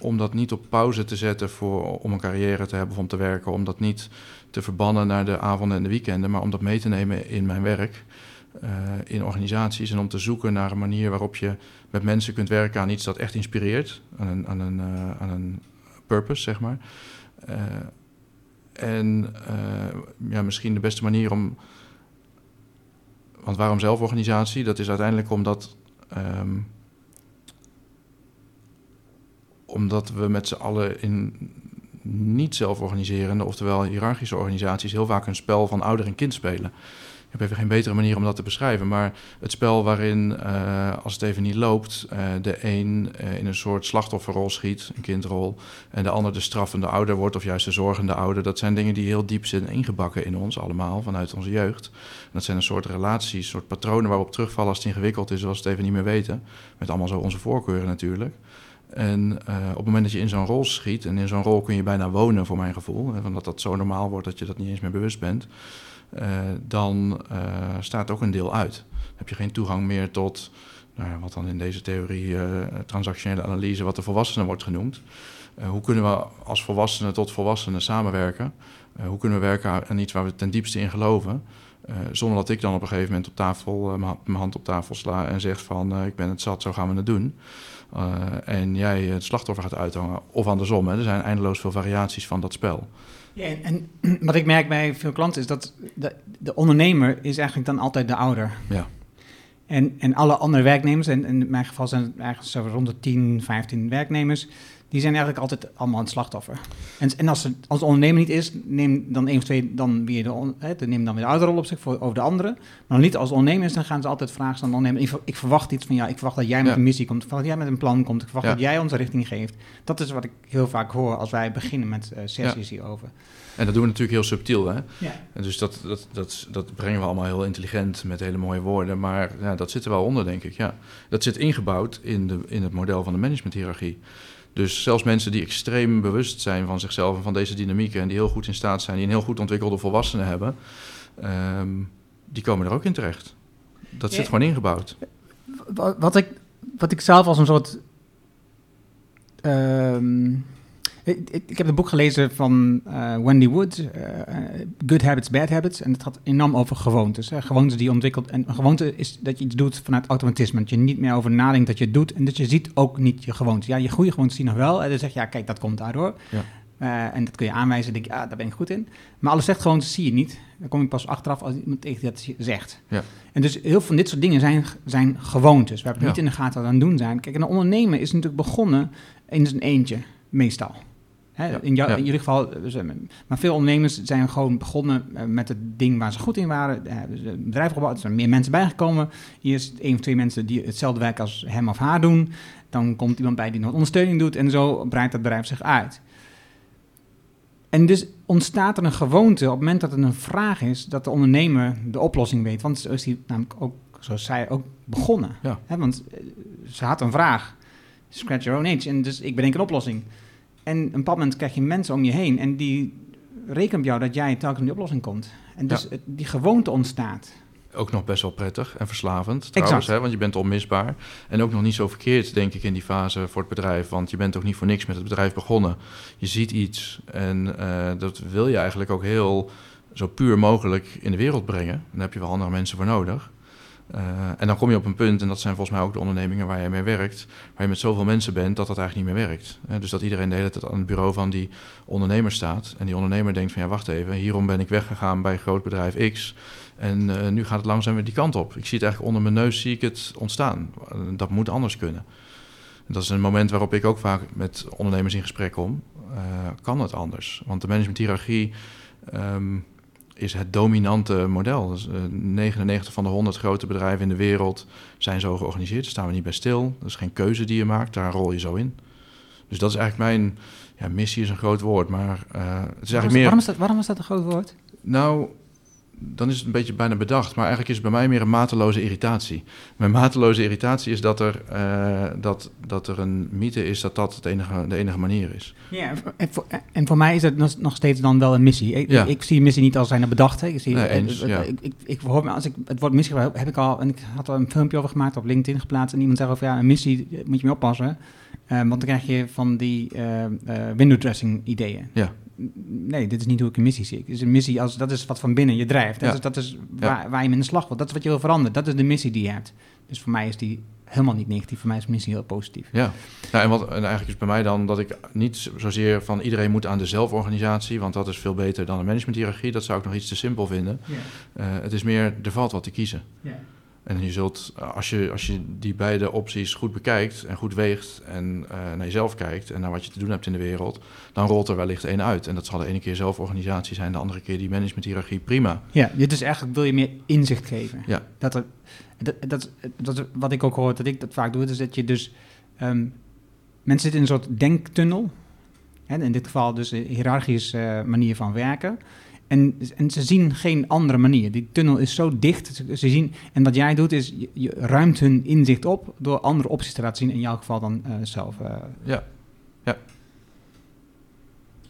om dat niet op pauze te zetten voor, om een carrière te hebben of om te werken. Om dat niet te verbannen naar de avonden en de weekenden. Maar om dat mee te nemen in mijn werk. In organisaties en om te zoeken naar een manier waarop je met mensen kunt werken aan iets dat echt inspireert, aan een, aan een, aan een purpose, zeg maar. Uh, en ja, misschien de beste manier om. Want waarom zelforganisatie? Dat is uiteindelijk omdat. Um, omdat we met z'n allen in niet zelforganiserende, oftewel hiërarchische organisaties, heel vaak een spel van ouder en kind spelen. Ik heb even geen betere manier om dat te beschrijven. Maar het spel waarin, uh, als het even niet loopt, uh, de een uh, in een soort slachtofferrol schiet, een kindrol, en de ander de straffende ouder wordt, of juist de zorgende ouder. Dat zijn dingen die heel diep zijn ingebakken in ons allemaal, vanuit onze jeugd. Dat zijn een soort relaties, een soort patronen waarop terugvallen als het ingewikkeld is, als we het even niet meer weten. Met allemaal zo onze voorkeuren natuurlijk. En op het moment dat je in zo'n rol schiet, en in zo'n rol kun je bijna wonen, voor mijn gevoel, hè, omdat dat zo normaal wordt dat je dat niet eens meer bewust bent, dan uh, staat ook een deel uit. Heb je geen toegang meer tot, nou wat dan in deze theorie transactionele analyse, wat de volwassenen wordt genoemd. hoe kunnen we als volwassenen tot volwassenen samenwerken? hoe kunnen we werken aan iets waar we ten diepste in geloven? zonder dat ik dan op een gegeven moment op tafel, mijn hand op tafel sla en zeg van ik ben het zat, zo gaan we het doen. En jij het slachtoffer gaat uithangen. Of andersom, hè. er zijn eindeloos veel variaties van dat spel. Ja, en, en wat ik merk bij veel klanten is dat de, de, ondernemer is eigenlijk dan altijd de ouder. Ja. En, en alle andere werknemers, en, en in mijn geval zijn het eigenlijk zo rond de 10, 15 werknemers, die zijn eigenlijk altijd allemaal een slachtoffer. En, en als, het, als de ondernemer niet is, neem dan één of twee dan weer de, hè, neem dan weer de oude rol op zich voor, over de andere. Maar niet als ondernemer is, dan gaan ze altijd vragen aan de ondernemer. Ik, ik, verwacht iets van jou, ik verwacht dat jij met een missie komt, ik verwacht dat jij met een plan komt, ik verwacht ja. dat jij onze richting geeft. Dat is wat ik heel vaak hoor als wij beginnen met uh, sessies ja. hierover. En dat doen we natuurlijk heel subtiel, hè? Ja. En dus dat, dat, dat, dat brengen we allemaal heel intelligent met hele mooie woorden. Maar ja, dat zit er wel onder, denk ik, ja. Dat zit ingebouwd in, de, in het model van de managementhierarchie. Dus zelfs mensen die extreem bewust zijn van zichzelf en van deze dynamieken... en die heel goed in staat zijn, die een heel goed ontwikkelde volwassenen hebben... Um, die komen er ook in terecht. Dat zit ja. gewoon ingebouwd. Wat ik, wat ik zelf als een soort... Um, ik, ik, heb een boek gelezen van uh, Wendy Wood, uh, Good Habits, Bad Habits. En het gaat enorm over gewoontes. Hè. Gewoontes die je ontwikkelt. En een gewoonte is dat je iets doet vanuit automatisme. Dat je niet meer over nadenkt dat je het doet. En dat je ziet ook niet je gewoontes. Ja, je goede gewoontes zie je nog wel. En dan zeg je, ja, kijk, dat komt daardoor. Ja. Uh, en dat kun je aanwijzen. denk je, ja, daar ben ik goed in. Maar alle slecht gewoontes zie je niet. Dan kom je pas achteraf als iemand tegen dat zegt. Ja. En dus heel veel van dit soort dingen zijn, zijn gewoontes. Waar we ja. niet in de gaten aan het doen zijn. Kijk, een ondernemer is natuurlijk begonnen in zijn eentje, meestal. Hè, ja, in, jou, ja. in, jullie geval, maar veel ondernemers zijn gewoon begonnen met het ding waar ze goed in waren. Dus een bedrijf gebouwd, er zijn meer mensen bijgekomen. Hier is één of twee mensen die hetzelfde werk als hem of haar doen. Dan komt iemand bij die nog ondersteuning doet en zo breidt dat bedrijf zich uit. En dus ontstaat er een gewoonte op het moment dat het een vraag is, dat de ondernemer de oplossing weet. Want zo is hij namelijk ook, zoals zij ook begonnen. Ja. Hè, want ze had een vraag. Scratch your own age. En dus ik bedenk een oplossing. En een bepaald moment krijg je mensen om je heen en die rekenen op jou dat jij telkens in die oplossing komt. En dus ja. die gewoonte ontstaat. Ook nog best wel prettig en verslavend trouwens, hè, want je bent onmisbaar. En ook nog niet zo verkeerd, denk ik, in die fase voor het bedrijf. Want je bent ook niet voor niks met het bedrijf begonnen. Je ziet iets en uh, dat wil je eigenlijk ook heel zo puur mogelijk in de wereld brengen. Daar heb je wel andere mensen voor nodig. Uh, en dan kom je op een punt, en dat zijn volgens mij ook de ondernemingen waar je mee werkt, waar je met zoveel mensen bent dat dat eigenlijk niet meer werkt. Dus dat iedereen de hele tijd aan het bureau van die ondernemer staat. En die ondernemer denkt van ja, wacht even, hierom ben ik weggegaan bij groot bedrijf X. En uh, nu gaat het langzaam weer die kant op. Ik zie het eigenlijk onder mijn neus zie ik het ontstaan. dat moet anders kunnen. En dat is een moment waarop ik ook vaak met ondernemers in gesprek kom. kan het anders? Want de managementhierarchie. Um, is het dominante model. Dus, uh, 99 van de 100 grote bedrijven in de wereld zijn zo georganiseerd. Daar staan we niet bij stil. Dat is geen keuze die je maakt, daar rol je zo in. Dus dat is eigenlijk mijn ja, missie is een groot woord, maar uh, het is eigenlijk waarom, meer. Waarom is, dat, waarom is dat een groot woord? Nou, dan is het een beetje bijna bedacht. Maar eigenlijk is het bij mij meer een mateloze irritatie. Mijn mateloze irritatie is dat er, uh, dat, dat er een mythe is dat dat het enige, de enige manier is. Ja, en voor, en voor mij is het nog steeds dan wel een missie. Ik, ja. ik zie missie niet als zijn bedacht. Hè. Ik, zie, nee, eens, ik, ja. ik, ik, ik, hoor, als ik het woord missie heb, heb ik al... En ik had er een filmpje over gemaakt, op LinkedIn geplaatst... en iemand zei over, ja, een missie moet je mee oppassen... Uh, want dan krijg je van die uh, window dressing ideeën. Ja nee, dit is niet hoe ik een missie zie. Het is een missie als dat is wat van binnen je drijft. Dat ja. is, dat is waar, ja. waar, je mee in de slag wilt. Dat is wat je wil veranderen. Dat is de missie die je hebt. Dus voor mij is die helemaal niet negatief. Voor mij is missie heel positief. Ja, nou, en, wat, en eigenlijk is bij mij dan dat ik niet zozeer van iedereen moet aan de zelforganisatie, want dat is veel beter dan een managementhierarchie. Dat zou ik nog iets te simpel vinden. Ja. Uh, het is meer, er valt wat te kiezen. Ja. En je zult, als je, als je die beide opties goed bekijkt en goed weegt en uh, naar jezelf kijkt en naar wat je te doen hebt in de wereld, dan rolt er wellicht één uit. En dat zal de ene keer zelforganisatie zijn, de andere keer die managementhierarchie, prima. Ja, dit is eigenlijk, wil je meer inzicht geven. Ja. Dat, er, dat, dat, dat, wat ik ook hoor, dat ik dat vaak doe, is dat je dus, um, mensen zitten in een soort denktunnel. Hè, in dit geval dus een hiërarchische manier van werken. En, en ze zien geen andere manier. Die tunnel is zo dicht. Ze, zien, en wat jij doet is, je, je, ruimt hun inzicht op door andere opties te laten zien. In jouw geval dan uh, zelf. Uh. Ja. ja.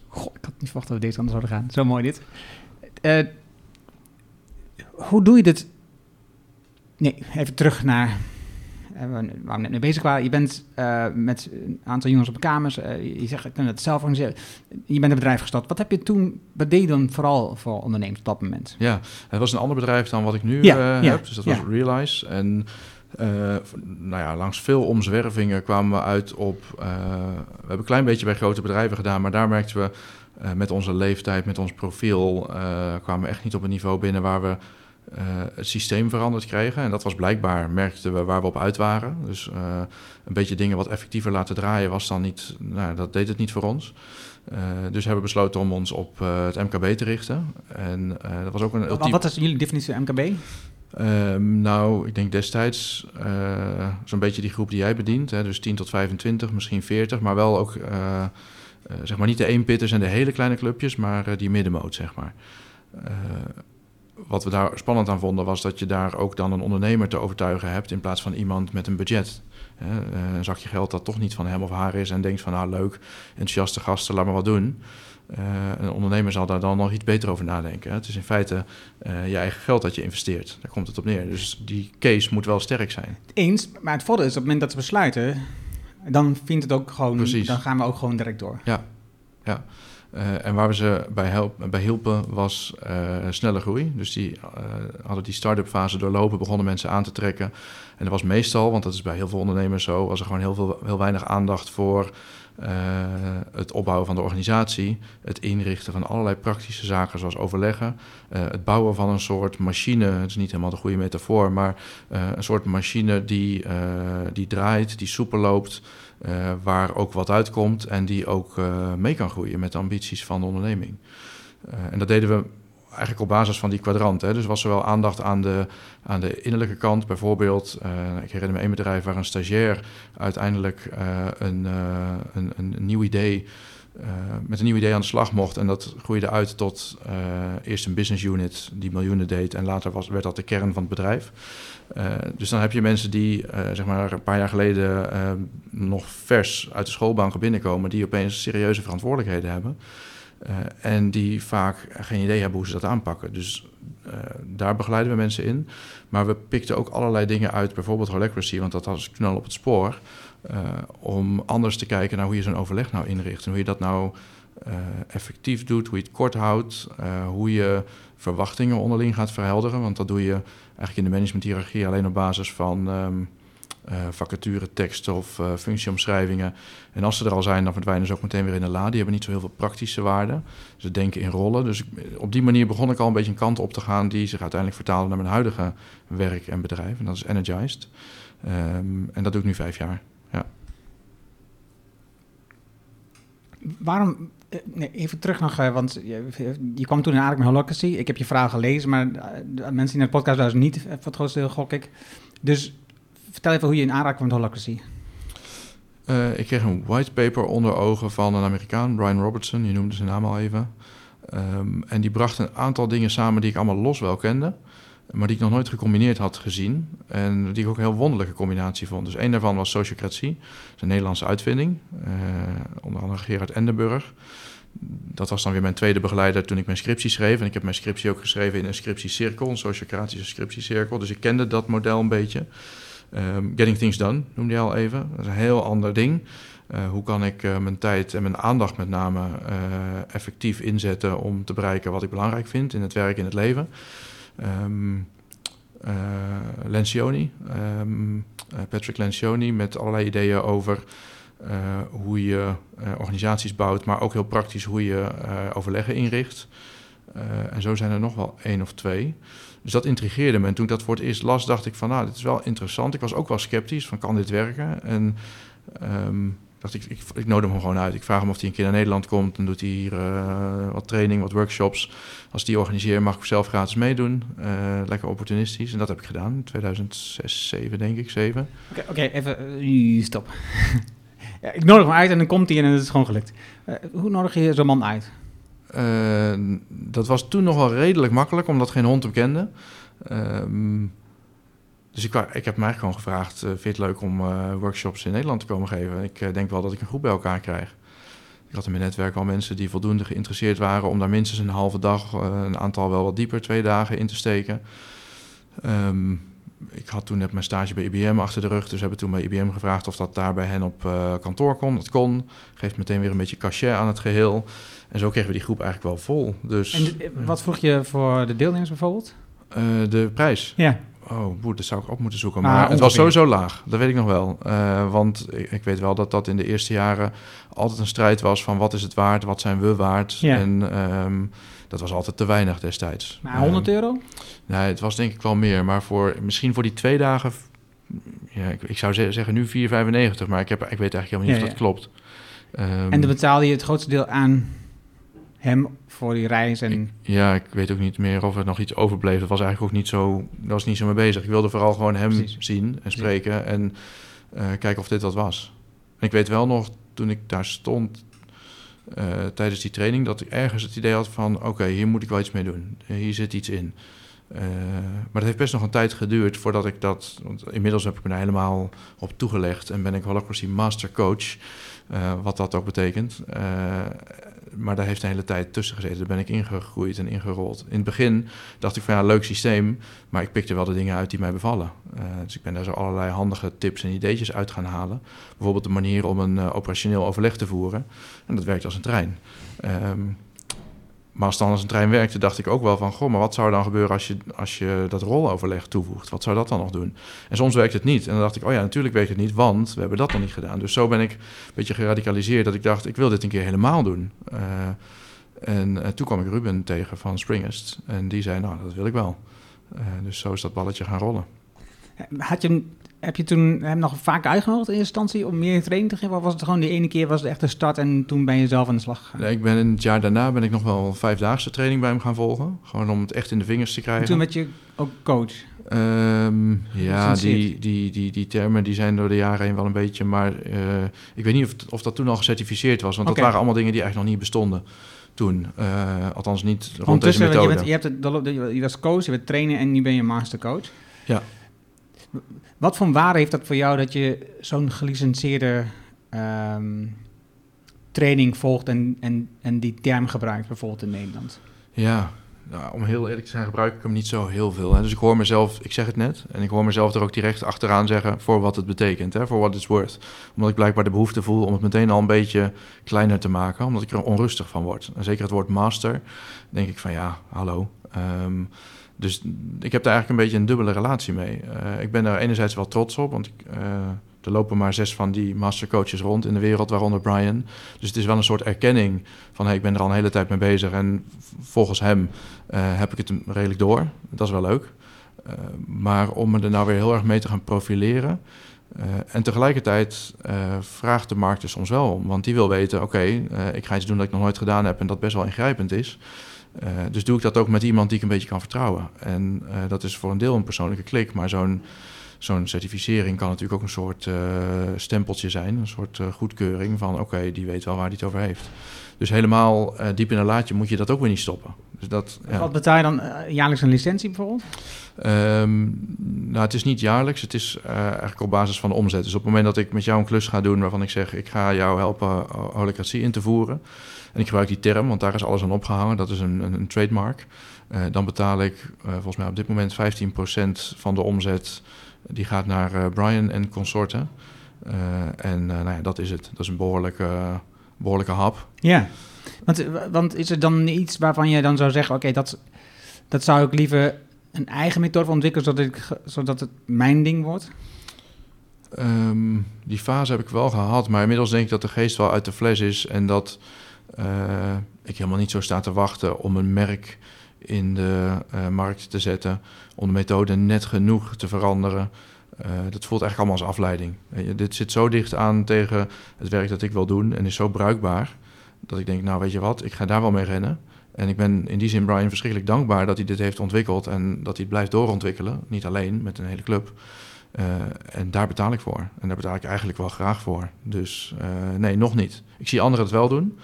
Goh, ik had niet verwacht dat we deze anders zouden gaan. Zo mooi dit. Uh, hoe doe je dit? Nee, even terug naar waar we net mee bezig waren. Je bent uh, met een aantal jongens op de kamers. Uh, je zegt, ik kan het zelf organiseren. Je bent een bedrijf gestart. Wat heb je toen, wat deed je dan vooral voor ondernemers op dat moment? Ja, het was een ander bedrijf dan wat ik nu ja, uh, ja, heb. Dus dat was ja. Realize. En nou ja, langs veel omzwervingen kwamen we uit op... we hebben een klein beetje bij grote bedrijven gedaan, maar daar merkten we... met onze leeftijd, met ons profiel, kwamen we echt niet op een niveau binnen waar we uh, het systeem veranderd kregen. En dat was blijkbaar, merkten we waar we op uit waren. Dus uh, een beetje dingen wat effectiever laten draaien was dan niet, nou, dat deed het niet voor ons. Uh, dus hebben we besloten om ons op het MKB te richten. En dat was ook een. Wat is jullie definitie van MKB? Um, nou, ik denk destijds zo'n beetje die groep die jij bedient. Hè, dus 10 tot 25, misschien 40, maar wel ook... zeg maar niet de eenpitters en de hele kleine clubjes, maar die middenmoot, zeg maar wat we daar spannend aan vonden, was dat je daar ook dan een ondernemer te overtuigen hebt in plaats van iemand met een budget. een zakje geld dat toch niet van hem of haar is en denkt van nou leuk, enthousiaste gasten, laat maar wat doen. Uh, een ondernemer zal daar dan nog iets beter over nadenken. Het is in feite uh, je eigen geld dat je investeert. Daar komt het op neer. Dus die case moet wel sterk zijn. Eens, maar het voordeel is op het moment dat ze besluiten, dan vindt het ook gewoon, Precies. dan gaan we ook gewoon direct door. Ja, ja. Uh, en waar we ze bij, bij hielpen was uh, snelle groei. Dus die uh, hadden die start-up fase doorlopen, begonnen mensen aan te trekken. En dat was meestal, want dat is bij heel veel ondernemers zo, was er gewoon heel, veel, heel weinig aandacht voor het opbouwen van de organisatie, het inrichten van allerlei praktische zaken zoals overleggen, het bouwen van een soort machine, het is niet helemaal de goede metafoor, maar een soort machine die, die draait, die soepel loopt, uh, waar ook wat uitkomt en die ook uh, mee kan groeien met de ambities van de onderneming. Uh, en dat deden we eigenlijk op basis van die kwadrant. Hè. Dus was er wel aandacht aan de, aan de innerlijke kant. Bijvoorbeeld, ik herinner me één bedrijf waar een stagiair uiteindelijk een, een, een, nieuw idee met een nieuw idee aan de slag mocht. En dat groeide uit tot uh, eerst een business unit die miljoenen deed. En later was, werd dat de kern van het bedrijf. Uh, dus dan heb je mensen die zeg maar een paar jaar geleden nog vers uit de schoolbanken binnenkomen, die opeens serieuze verantwoordelijkheden hebben. en die vaak geen idee hebben hoe ze dat aanpakken. Dus daar begeleiden we mensen in. Maar we pikten ook allerlei dingen uit, bijvoorbeeld holacracy, want dat was knal op het spoor. Om anders te kijken naar hoe je zo'n overleg nou inricht en hoe je dat nou effectief doet, hoe je het kort houdt, hoe je verwachtingen onderling gaat verhelderen. Want dat doe je eigenlijk in de managementhierarchie alleen op basis van um, vacature, teksten of functieomschrijvingen. En als ze er al zijn, dan verdwijnen ze ook meteen weer in de la. Die hebben niet zo heel veel praktische waarde. Ze denken in rollen. Dus op die manier begon ik al een beetje een kant op te gaan die zich uiteindelijk vertaalde naar mijn huidige werk en bedrijf. En dat is Energized. Um, en dat doe ik nu vijf jaar. Ja. Waarom eh, even terug nog, eh, want je, kwam toen in aanraking met Holocracy. Ik heb je vragen gelezen, maar eh, mensen die naar de podcast luisteren niet, voor het grootste deel gok ik. Dus vertel even hoe je in aanraking kwam met Holocracy. Ik kreeg een whitepaper onder ogen van een Amerikaan, Brian Robertson, je noemde zijn naam al even. Um, en die bracht een aantal dingen samen die ik allemaal los wel kende, maar die ik nog nooit gecombineerd had gezien. En die ik ook een heel wonderlijke combinatie vond. Dus één daarvan was sociocratie, dat is een Nederlandse uitvinding, uh, onder andere Gerard Endenburg dat was dan weer mijn tweede begeleider toen ik mijn scriptie schreef. En ik heb mijn scriptie ook geschreven in een scriptiecirkel, een sociocratische scriptiecirkel. Dus ik kende dat model een beetje. Um, Getting Things Done noemde je al even. Dat is een heel ander ding. Uh, hoe kan ik uh, mijn tijd en mijn aandacht met name effectief inzetten om te bereiken wat ik belangrijk vind in het werk, in het leven. Um, Lencioni, um, Patrick Lencioni, met allerlei ideeën over uh, hoe je organisaties bouwt, maar ook heel praktisch hoe je overleggen inricht. en zo zijn er nog wel één of twee. Dus dat intrigeerde me. En toen ik dat voor het eerst las, dacht ik van, nou, dit is wel interessant. Ik was ook wel sceptisch van, kan dit werken? En ehm, dacht ik, ik, ik nodig hem gewoon uit. Ik vraag hem of hij een keer naar Nederland komt. Dan doet hij hier uh, wat training, wat workshops. Als die organiseer, mag ik zelf gratis meedoen. Uh, lekker opportunistisch. En dat heb ik gedaan in 2006, 7 denk ik, 7. Oké, okay, okay, even uh, stop. ja, ik nodig hem uit en dan komt hij en het is gewoon gelukt. hoe nodig je zo'n man uit? dat was toen nog wel redelijk makkelijk, omdat geen hond hem kende. Ehm, dus ik, ik heb mij gewoon gevraagd, uh, vind je het leuk om uh, workshops in Nederland te komen geven? Ik uh, denk wel dat ik een groep bij elkaar krijg. Ik had in mijn netwerk al mensen die voldoende geïnteresseerd waren om daar minstens een halve dag, een aantal wel wat dieper, twee dagen in te steken. Um, ik had toen net mijn stage bij IBM achter de rug, dus hebben toen bij IBM gevraagd of dat daar bij hen op kantoor kon. Dat kon, geeft meteen weer een beetje cachet aan het geheel. En zo kregen we die groep eigenlijk wel vol. Dus, en wat vroeg je voor de deelnemers bijvoorbeeld? de prijs. Ja. Oh, boe, dat zou ik op moeten zoeken. Maar ah, het was sowieso laag, dat weet ik nog wel. Uh, want ik, ik, weet wel dat dat in de eerste jaren altijd een strijd was van wat is het waard, wat zijn we waard. Ja. En um, dat was altijd te weinig destijds. Maar 100 um, euro? Nee, het was denk ik wel meer. Maar voor, misschien voor die twee dagen, ja, ik, ik zou zeggen nu 4,95. Maar ik, heb, ik weet eigenlijk helemaal niet ja, of dat klopt. Um, en dan betaalde je het grootste deel aan hem voor die reis. En... ja, ik weet ook niet meer of er nog iets overbleef. Dat was eigenlijk ook niet zo, dat was niet zo mee bezig. Ik wilde vooral gewoon hem zien en spreken en uh, kijken of dit wat was. En ik weet wel nog, toen ik daar stond uh, tijdens die training, dat ik ergens het idee had van, oké, okay, hier moet ik wel iets mee doen. Hier zit iets in. Uh, maar dat heeft best nog een tijd geduurd voordat ik dat. Want inmiddels heb ik me daar helemaal op toegelegd en ben ik Holacracy Master Coach. Uh, wat dat ook betekent. Uh, maar daar heeft een hele tijd tussen gezeten. Daar ben ik ingegroeid en ingerold. In het begin dacht ik van ja, leuk systeem, maar ik pikte wel de dingen uit die mij bevallen. Uh, dus ik ben daar zo allerlei handige tips en ideetjes uit gaan halen. Bijvoorbeeld de manier om een uh, operationeel overleg te voeren. En dat werkt als een trein. Um, maar als dan als een trein werkte, dacht ik ook wel van... goh, maar wat zou dan gebeuren als je, als je dat roloverleg toevoegt? Wat zou dat dan nog doen? En soms werkt het niet. En dan dacht ik, oh ja, natuurlijk werkt het niet, want we hebben dat dan niet gedaan. Dus zo ben ik een beetje geradicaliseerd dat ik dacht... ik wil dit een keer helemaal doen. Uh, en uh, toen kwam ik Ruben tegen van Springest. En die zei, nou, dat wil ik wel. Uh, dus zo is dat balletje gaan rollen. Had je heb je toen hem nog vaak uitgenodigd in eerste instantie om meer training te geven? Of was het gewoon de ene keer was het echt de start en toen ben je zelf aan de slag gegaan? Nee, ik ben in het jaar daarna ben ik nog wel vijfdaagse training bij hem gaan volgen. Gewoon om het echt in de vingers te krijgen. En toen werd je ook coach? Um, ja, die, die, die, die termen die zijn door de jaren heen wel een beetje... maar uh, ik weet niet of, of dat toen al gecertificeerd was. Want okay. dat waren allemaal dingen die eigenlijk nog niet bestonden toen. Uh, althans niet rond deze methode. Je, bent, je, hebt het, je was coach, je bent trainer en nu ben je mastercoach. Ja. Wat voor waarde heeft dat voor jou dat je zo'n gelicenseerde um, training volgt en, en, en die term gebruikt, bijvoorbeeld in Nederland? Ja, om heel eerlijk te zijn, gebruik ik hem niet zo heel veel. Hè. Dus ik hoor mezelf, ik zeg het net, en ik hoor mezelf er ook direct achteraan zeggen voor wat het betekent, voor what it's worth. Omdat ik blijkbaar de behoefte voel om het meteen al een beetje kleiner te maken, omdat ik er onrustig van word. En zeker het woord master, denk ik van ja, hallo. Um, dus ik heb daar eigenlijk een beetje een dubbele relatie mee. Uh, ik ben daar enerzijds wel trots op, want uh, er lopen maar zes van die mastercoaches rond in de wereld, waaronder Brian. Dus het is wel een soort erkenning van ik ben er al een hele tijd mee bezig en volgens hem uh, heb ik het redelijk door. Dat is wel leuk. maar om me er nou weer heel erg mee te gaan profileren. en tegelijkertijd vraagt de markt er soms wel om, want die wil weten: oké, ik ga iets doen dat ik nog nooit gedaan heb en dat best wel ingrijpend is. Uh, dus doe ik dat ook met iemand die ik een beetje kan vertrouwen. En uh, dat is voor een deel een persoonlijke klik, maar zo'n zo'n certificering kan natuurlijk ook een soort uh, stempeltje zijn, een soort goedkeuring van oké, okay, die weet wel waar hij het over heeft. Dus helemaal diep in een laadje moet je dat ook weer niet stoppen. Dus dat, ja. Wat betaal je dan jaarlijks een licentie bijvoorbeeld? Um, nou, het is niet jaarlijks, het is eigenlijk op basis van de omzet. Dus op het moment dat ik met jou een klus ga doen waarvan ik zeg ik ga jou helpen holocratie in te voeren en ik gebruik die term, want daar is alles aan opgehangen. Dat is een, een, een trademark. Uh, dan betaal ik uh, volgens mij op dit moment 15% van de omzet. Die gaat naar uh, Brian en consorten. en nou ja, dat is het. Dat is een behoorlijke, behoorlijke hap. Ja, want, want is er dan iets waarvan je dan zou zeggen... oké, okay, dat, dat zou ik liever een eigen methode ontwikkelen... zodat, ik, zodat het mijn ding wordt? Um, die fase heb ik wel gehad. Maar inmiddels denk ik dat de geest wel uit de fles is... en dat ik helemaal niet zo sta te wachten om een merk in de uh, markt te zetten, om de methode net genoeg te veranderen. Uh, dat voelt eigenlijk allemaal als afleiding. Dit zit zo dicht aan tegen het werk dat ik wil doen en is zo bruikbaar dat ik denk, nou weet je wat, ik ga daar wel mee rennen. En ik ben in die zin Brian verschrikkelijk dankbaar dat hij dit heeft ontwikkeld en dat hij het blijft doorontwikkelen. Niet alleen, met een hele club. En daar betaal ik voor. En daar betaal ik eigenlijk wel graag voor. Dus nee, nog niet. Ik zie anderen het wel doen.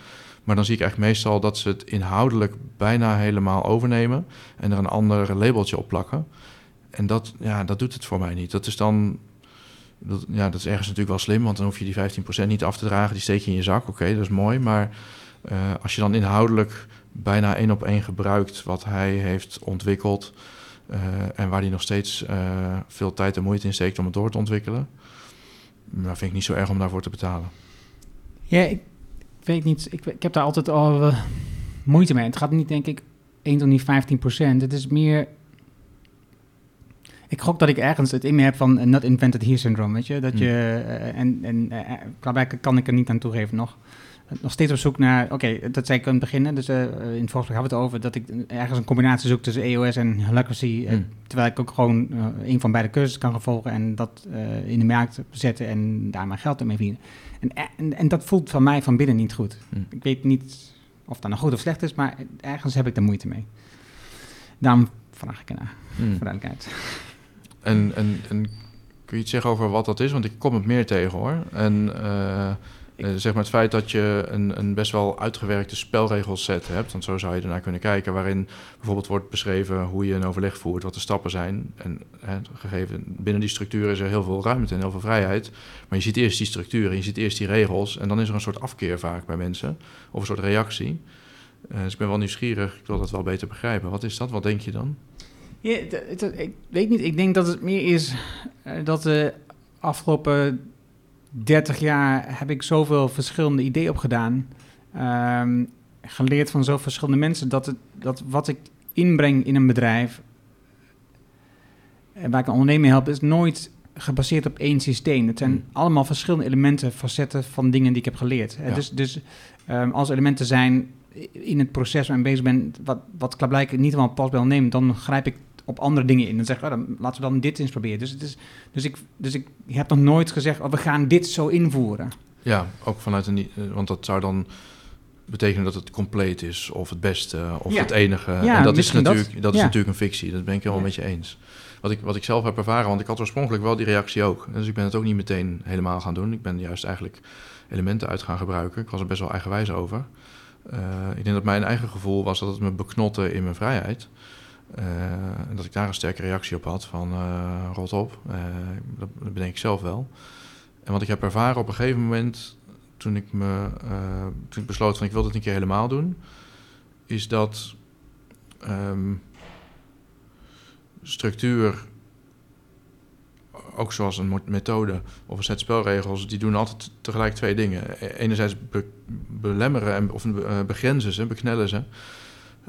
Maar dan zie ik eigenlijk meestal dat ze het inhoudelijk bijna helemaal overnemen. En er een ander labeltje op plakken. En dat, ja, dat doet het voor mij niet. Dat is dan. Dat, ja, dat is ergens natuurlijk wel slim, want dan hoef je die 15% niet af te dragen. Die steek je in je zak. Oké, dat is mooi. Maar uh, als je dan inhoudelijk bijna één op één gebruikt wat hij heeft ontwikkeld. Uh, en waar hij nog steeds uh, veel tijd en moeite in steekt om het door te ontwikkelen. Nou, vind ik niet zo erg om daarvoor te betalen. Ja, weet niet. Ik, ik heb daar altijd al uh, moeite mee. Het gaat niet, denk ik, 1 tot niet 15 procent. Het is meer. Ik gok dat ik ergens het in me heb van not invented here syndrome, weet je. Dat je, uh, en en uh, kan ik er niet aan toegeven nog nog steeds op zoek naar, oké, dat zei ik aan het begin, dus uh, in het voorgesprek hadden we het over dat ik ergens een combinatie zoek tussen EOS en Holacracy, mm. terwijl ik ook gewoon uh, een van beide cursussen kan gevolgen en dat uh, in de markt zetten en daar mijn geld mee verdienen. En, en, en, dat voelt van mij van binnen niet goed. Mm. Ik weet niet of dat nou goed of slecht is, maar ergens heb ik er moeite mee. Daarom vraag ik ernaar, mm. voor duidelijkheid. En, en, en kun je iets zeggen over wat dat is? Want ik kom het meer tegen hoor. En uh, zeg maar het feit dat je een, een best wel uitgewerkte spelregelset hebt, want zo zou je ernaar kunnen kijken, waarin bijvoorbeeld wordt beschreven hoe je een overleg voert, wat de stappen zijn. En gegeven binnen die structuur is er heel veel ruimte en heel veel vrijheid. Maar je ziet eerst die structuur je ziet eerst die regels en dan is er een soort afkeer vaak bij mensen, of een soort reactie. Uh, dus ik ben wel nieuwsgierig, ik wil dat wel beter begrijpen. Wat is dat? Wat denk je dan? Ik weet niet. Ik denk dat het meer is uh, dat de afgelopen 30 jaar heb ik zoveel verschillende ideeën opgedaan. Um, geleerd van zoveel verschillende mensen. Dat, het, dat wat ik inbreng in een bedrijf. En waar ik een ondernemer help, is nooit gebaseerd op één systeem. Het zijn hmm. allemaal verschillende elementen, facetten van dingen die ik heb geleerd. Ja. Dus, dus um, als elementen zijn in het proces waar ik bezig ben, wat, wat klaarblijkelijk niet helemaal past bij ondernemen, dan grijp ik op andere dingen in. Dan zeg ik, oh, dan, laten we dan dit eens proberen. Dus, het is, dus, ik, dus ik heb nog nooit gezegd, oh, we gaan dit zo invoeren. Ja, ook vanuit een... Want dat zou dan betekenen dat het compleet is, of het beste, of ja. het enige. Ja, en dat is natuurlijk, dat, dat is ja. natuurlijk een fictie. Dat ben ik helemaal met je eens. Wat ik, wat ik zelf heb ervaren, want ik had oorspronkelijk wel die reactie ook. Dus ik ben het ook niet meteen helemaal gaan doen. Ik ben juist eigenlijk elementen uit gaan gebruiken. Ik was er best wel eigenwijs over. Uh, ik denk dat mijn eigen gevoel was dat het me beknotte in mijn vrijheid. Uh, en dat ik daar een sterke reactie op had van uh, rot op. Uh, dat, dat bedenk ik zelf wel. En wat ik heb ervaren op een gegeven moment, toen ik, me, toen ik besloot van ik wil dit een keer helemaal doen, is dat um, structuur, ook zoals een methode of een set spelregels, die doen altijd tegelijk twee dingen. E-, enerzijds be belemmeren en, of begrenzen ze, beknellen ze.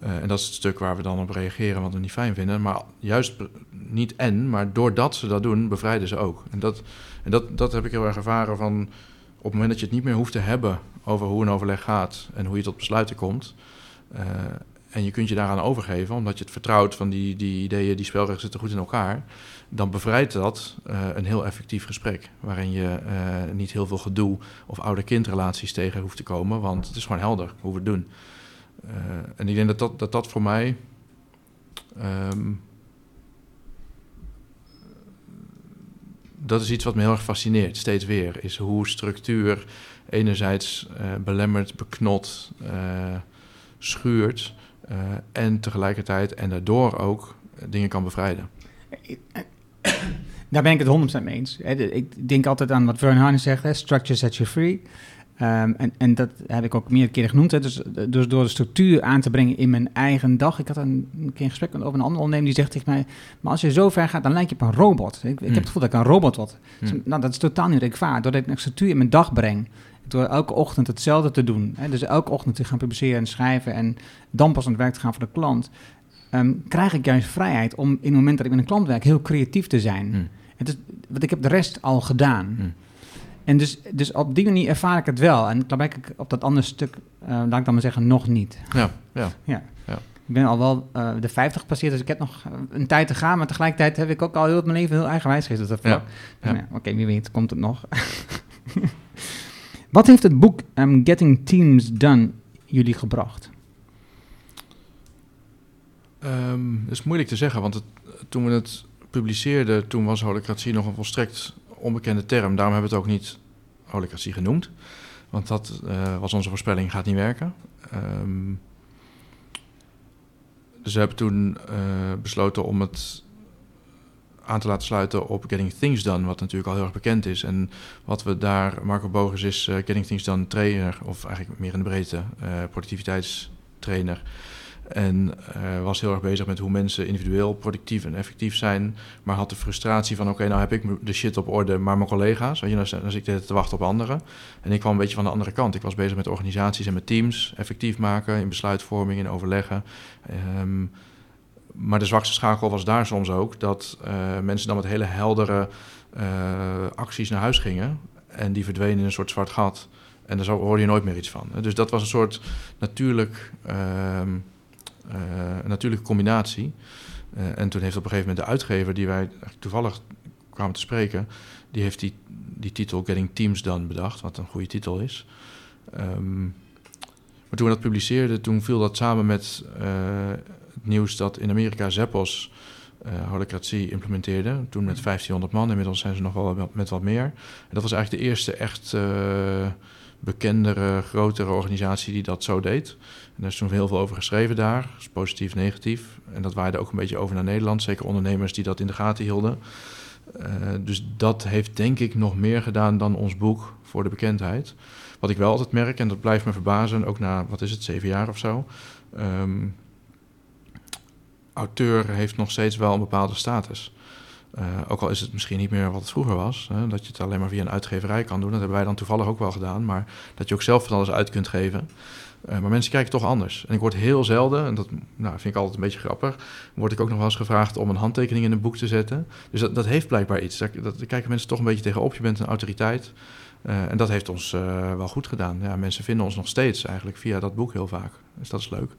Uh, en dat is het stuk waar we dan op reageren, wat we niet fijn vinden. Maar juist niet en, maar doordat ze dat doen, bevrijden ze ook. En dat, en dat, dat heb ik heel erg ervaren van op het moment dat je het niet meer hoeft te hebben over hoe een overleg gaat en hoe je tot besluiten komt. Uh, en je kunt je daaraan overgeven, omdat je het vertrouwt van die, die ideeën, die spelregels zitten goed in elkaar. Dan bevrijdt dat uh, een heel effectief gesprek. Waarin je niet heel veel gedoe of ouder-kindrelaties tegen hoeft te komen. Want het is gewoon helder hoe we het doen. Uh, en ik denk dat dat, dat, dat voor mij. Um, dat is iets wat me heel erg fascineert, steeds weer. Is hoe structuur enerzijds belemmert, beknot, uh, schuurt. en tegelijkertijd en daardoor ook dingen kan bevrijden. Daar ben ik het 100% mee eens. Ik denk altijd aan wat Vern Harnis zegt: structure sets you free. Um, en, en dat heb ik ook meerdere keren genoemd. Hè. Dus, dus door de structuur aan te brengen in mijn eigen dag. Ik had een, een keer een gesprek over een andere ondernemer die zegt tegen mij... maar als je zo ver gaat, dan lijk je op een robot. Ik, ik heb het gevoel dat ik een robot word. Mm. Dus, nou, dat is totaal niet rechtvaardig. Doordat ik een structuur in mijn dag breng... door elke ochtend hetzelfde te doen... Hè, dus elke ochtend te gaan publiceren en schrijven... en dan pas aan het werk te gaan voor de klant... Um, krijg ik juist vrijheid om in het moment dat ik met een klant werk... heel creatief te zijn. Mm. Het is, want ik heb de rest al gedaan... En dus, dus op die manier ervaar ik het wel. En ik op dat andere stuk, uh, laat ik dan maar zeggen, nog niet. Ja, ja. ja. ja. Ik ben al wel uh, de 50 gepasseerd, dus ik heb nog een tijd te gaan. Maar tegelijkertijd heb ik ook al heel mijn leven heel eigenwijs geweest. Dus ja. ja. ja Oké, wie weet, komt het nog. Wat heeft het boek um, Getting Teams Done jullie gebracht? Um, dat is moeilijk te zeggen, want het, toen we het publiceerden, toen was holocratie nog een volstrekt onbekende term. Daarom hebben we het ook niet holocratie genoemd. Want dat uh, was onze voorspelling, gaat niet werken. Um, dus we hebben toen uh, besloten om het aan te laten sluiten op Getting Things Done, wat natuurlijk al heel erg bekend is. En wat we daar, Marco Bogus is uh, Getting Things Done trainer, of eigenlijk meer in de breedte, productiviteitstrainer. En uh, was heel erg bezig met hoe mensen individueel productief en effectief zijn. Maar had de frustratie van: oké, nou heb ik de shit op orde, maar mijn collega's, weet je, dan, dan zit ik te wachten op anderen. En ik kwam een beetje van de andere kant. Ik was bezig met organisaties en met teams effectief maken, in besluitvorming, in overleggen. Um, maar de zwakste schakel was daar soms ook dat uh, mensen dan met hele heldere uh, acties naar huis gingen. En die verdwenen in een soort zwart gat. En daar hoorde je nooit meer iets van. Dus dat was een soort natuurlijk. Uh, een natuurlijke combinatie. Uh, en toen heeft op een gegeven moment de uitgever, die wij toevallig kwamen te spreken, die heeft die, die titel Getting Teams Done bedacht, wat een goede titel is. Um, maar toen we dat publiceerden, toen viel dat samen met uh, het nieuws dat in Amerika Zeppos uh, holocratie implementeerde. Toen met 1500 man, inmiddels zijn ze nog wel met wat meer. En dat was eigenlijk de eerste echt uh, bekendere, grotere organisatie die dat zo deed. Daar is toen heel veel over geschreven daar, dus positief, negatief. En dat waaide ook een beetje over naar Nederland, zeker ondernemers die dat in de gaten hielden. Uh, dus dat heeft denk ik nog meer gedaan dan ons boek voor de bekendheid. Wat ik wel altijd merk, en dat blijft me verbazen, ook na, wat is het, zeven jaar of zo. Um, auteur heeft nog steeds wel een bepaalde status. Uh, ook al is het misschien niet meer wat het vroeger was, hè, dat je het alleen maar via een uitgeverij kan doen. Dat hebben wij dan toevallig ook wel gedaan, maar dat je ook zelf van alles uit kunt geven. Uh, maar mensen kijken toch anders. En ik word heel zelden, en dat nou, vind ik altijd een beetje grappig, word ik ook nog wel eens gevraagd om een handtekening in een boek te zetten. Dus dat, dat heeft blijkbaar iets. Daar, dat, kijken mensen toch een beetje tegenop. Je bent een autoriteit. Uh, en dat heeft ons wel goed gedaan. Ja, mensen vinden ons nog steeds eigenlijk via dat boek heel vaak. Dus dat is leuk.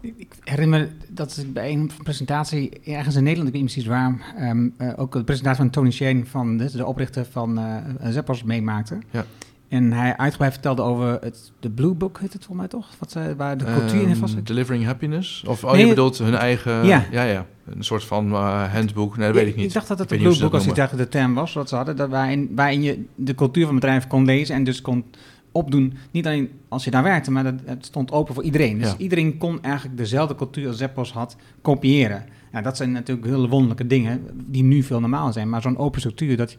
Ik herinner me dat bij een presentatie ergens in Nederland, ik weet niet precies waar, um, uh, ook de presentatie van Tony Shane, van de, de oprichter van uh, Zeppos, meemaakte. Ja. En hij uitgebreid vertelde over het, de Blue Book, heet het volgens mij toch? Wat, uh, waar de cultuur um, in vast Delivering Happiness? Of oh, nee, je bedoelt hun eigen... Ja, ja, ja een soort van handboek. Nee, dat ja, weet ik niet. Ik dacht dat het de Blue Book, als je dacht de term was, wat ze hadden, dat waarin, waarin je de cultuur van het bedrijf kon lezen en dus kon opdoen. Niet alleen als je daar werkte, maar dat, het stond open voor iedereen. Dus iedereen kon eigenlijk dezelfde cultuur als Zeppos had kopiëren. Nou, dat zijn natuurlijk hele wonderlijke dingen die nu veel normaal zijn. Maar zo'n open structuur, dat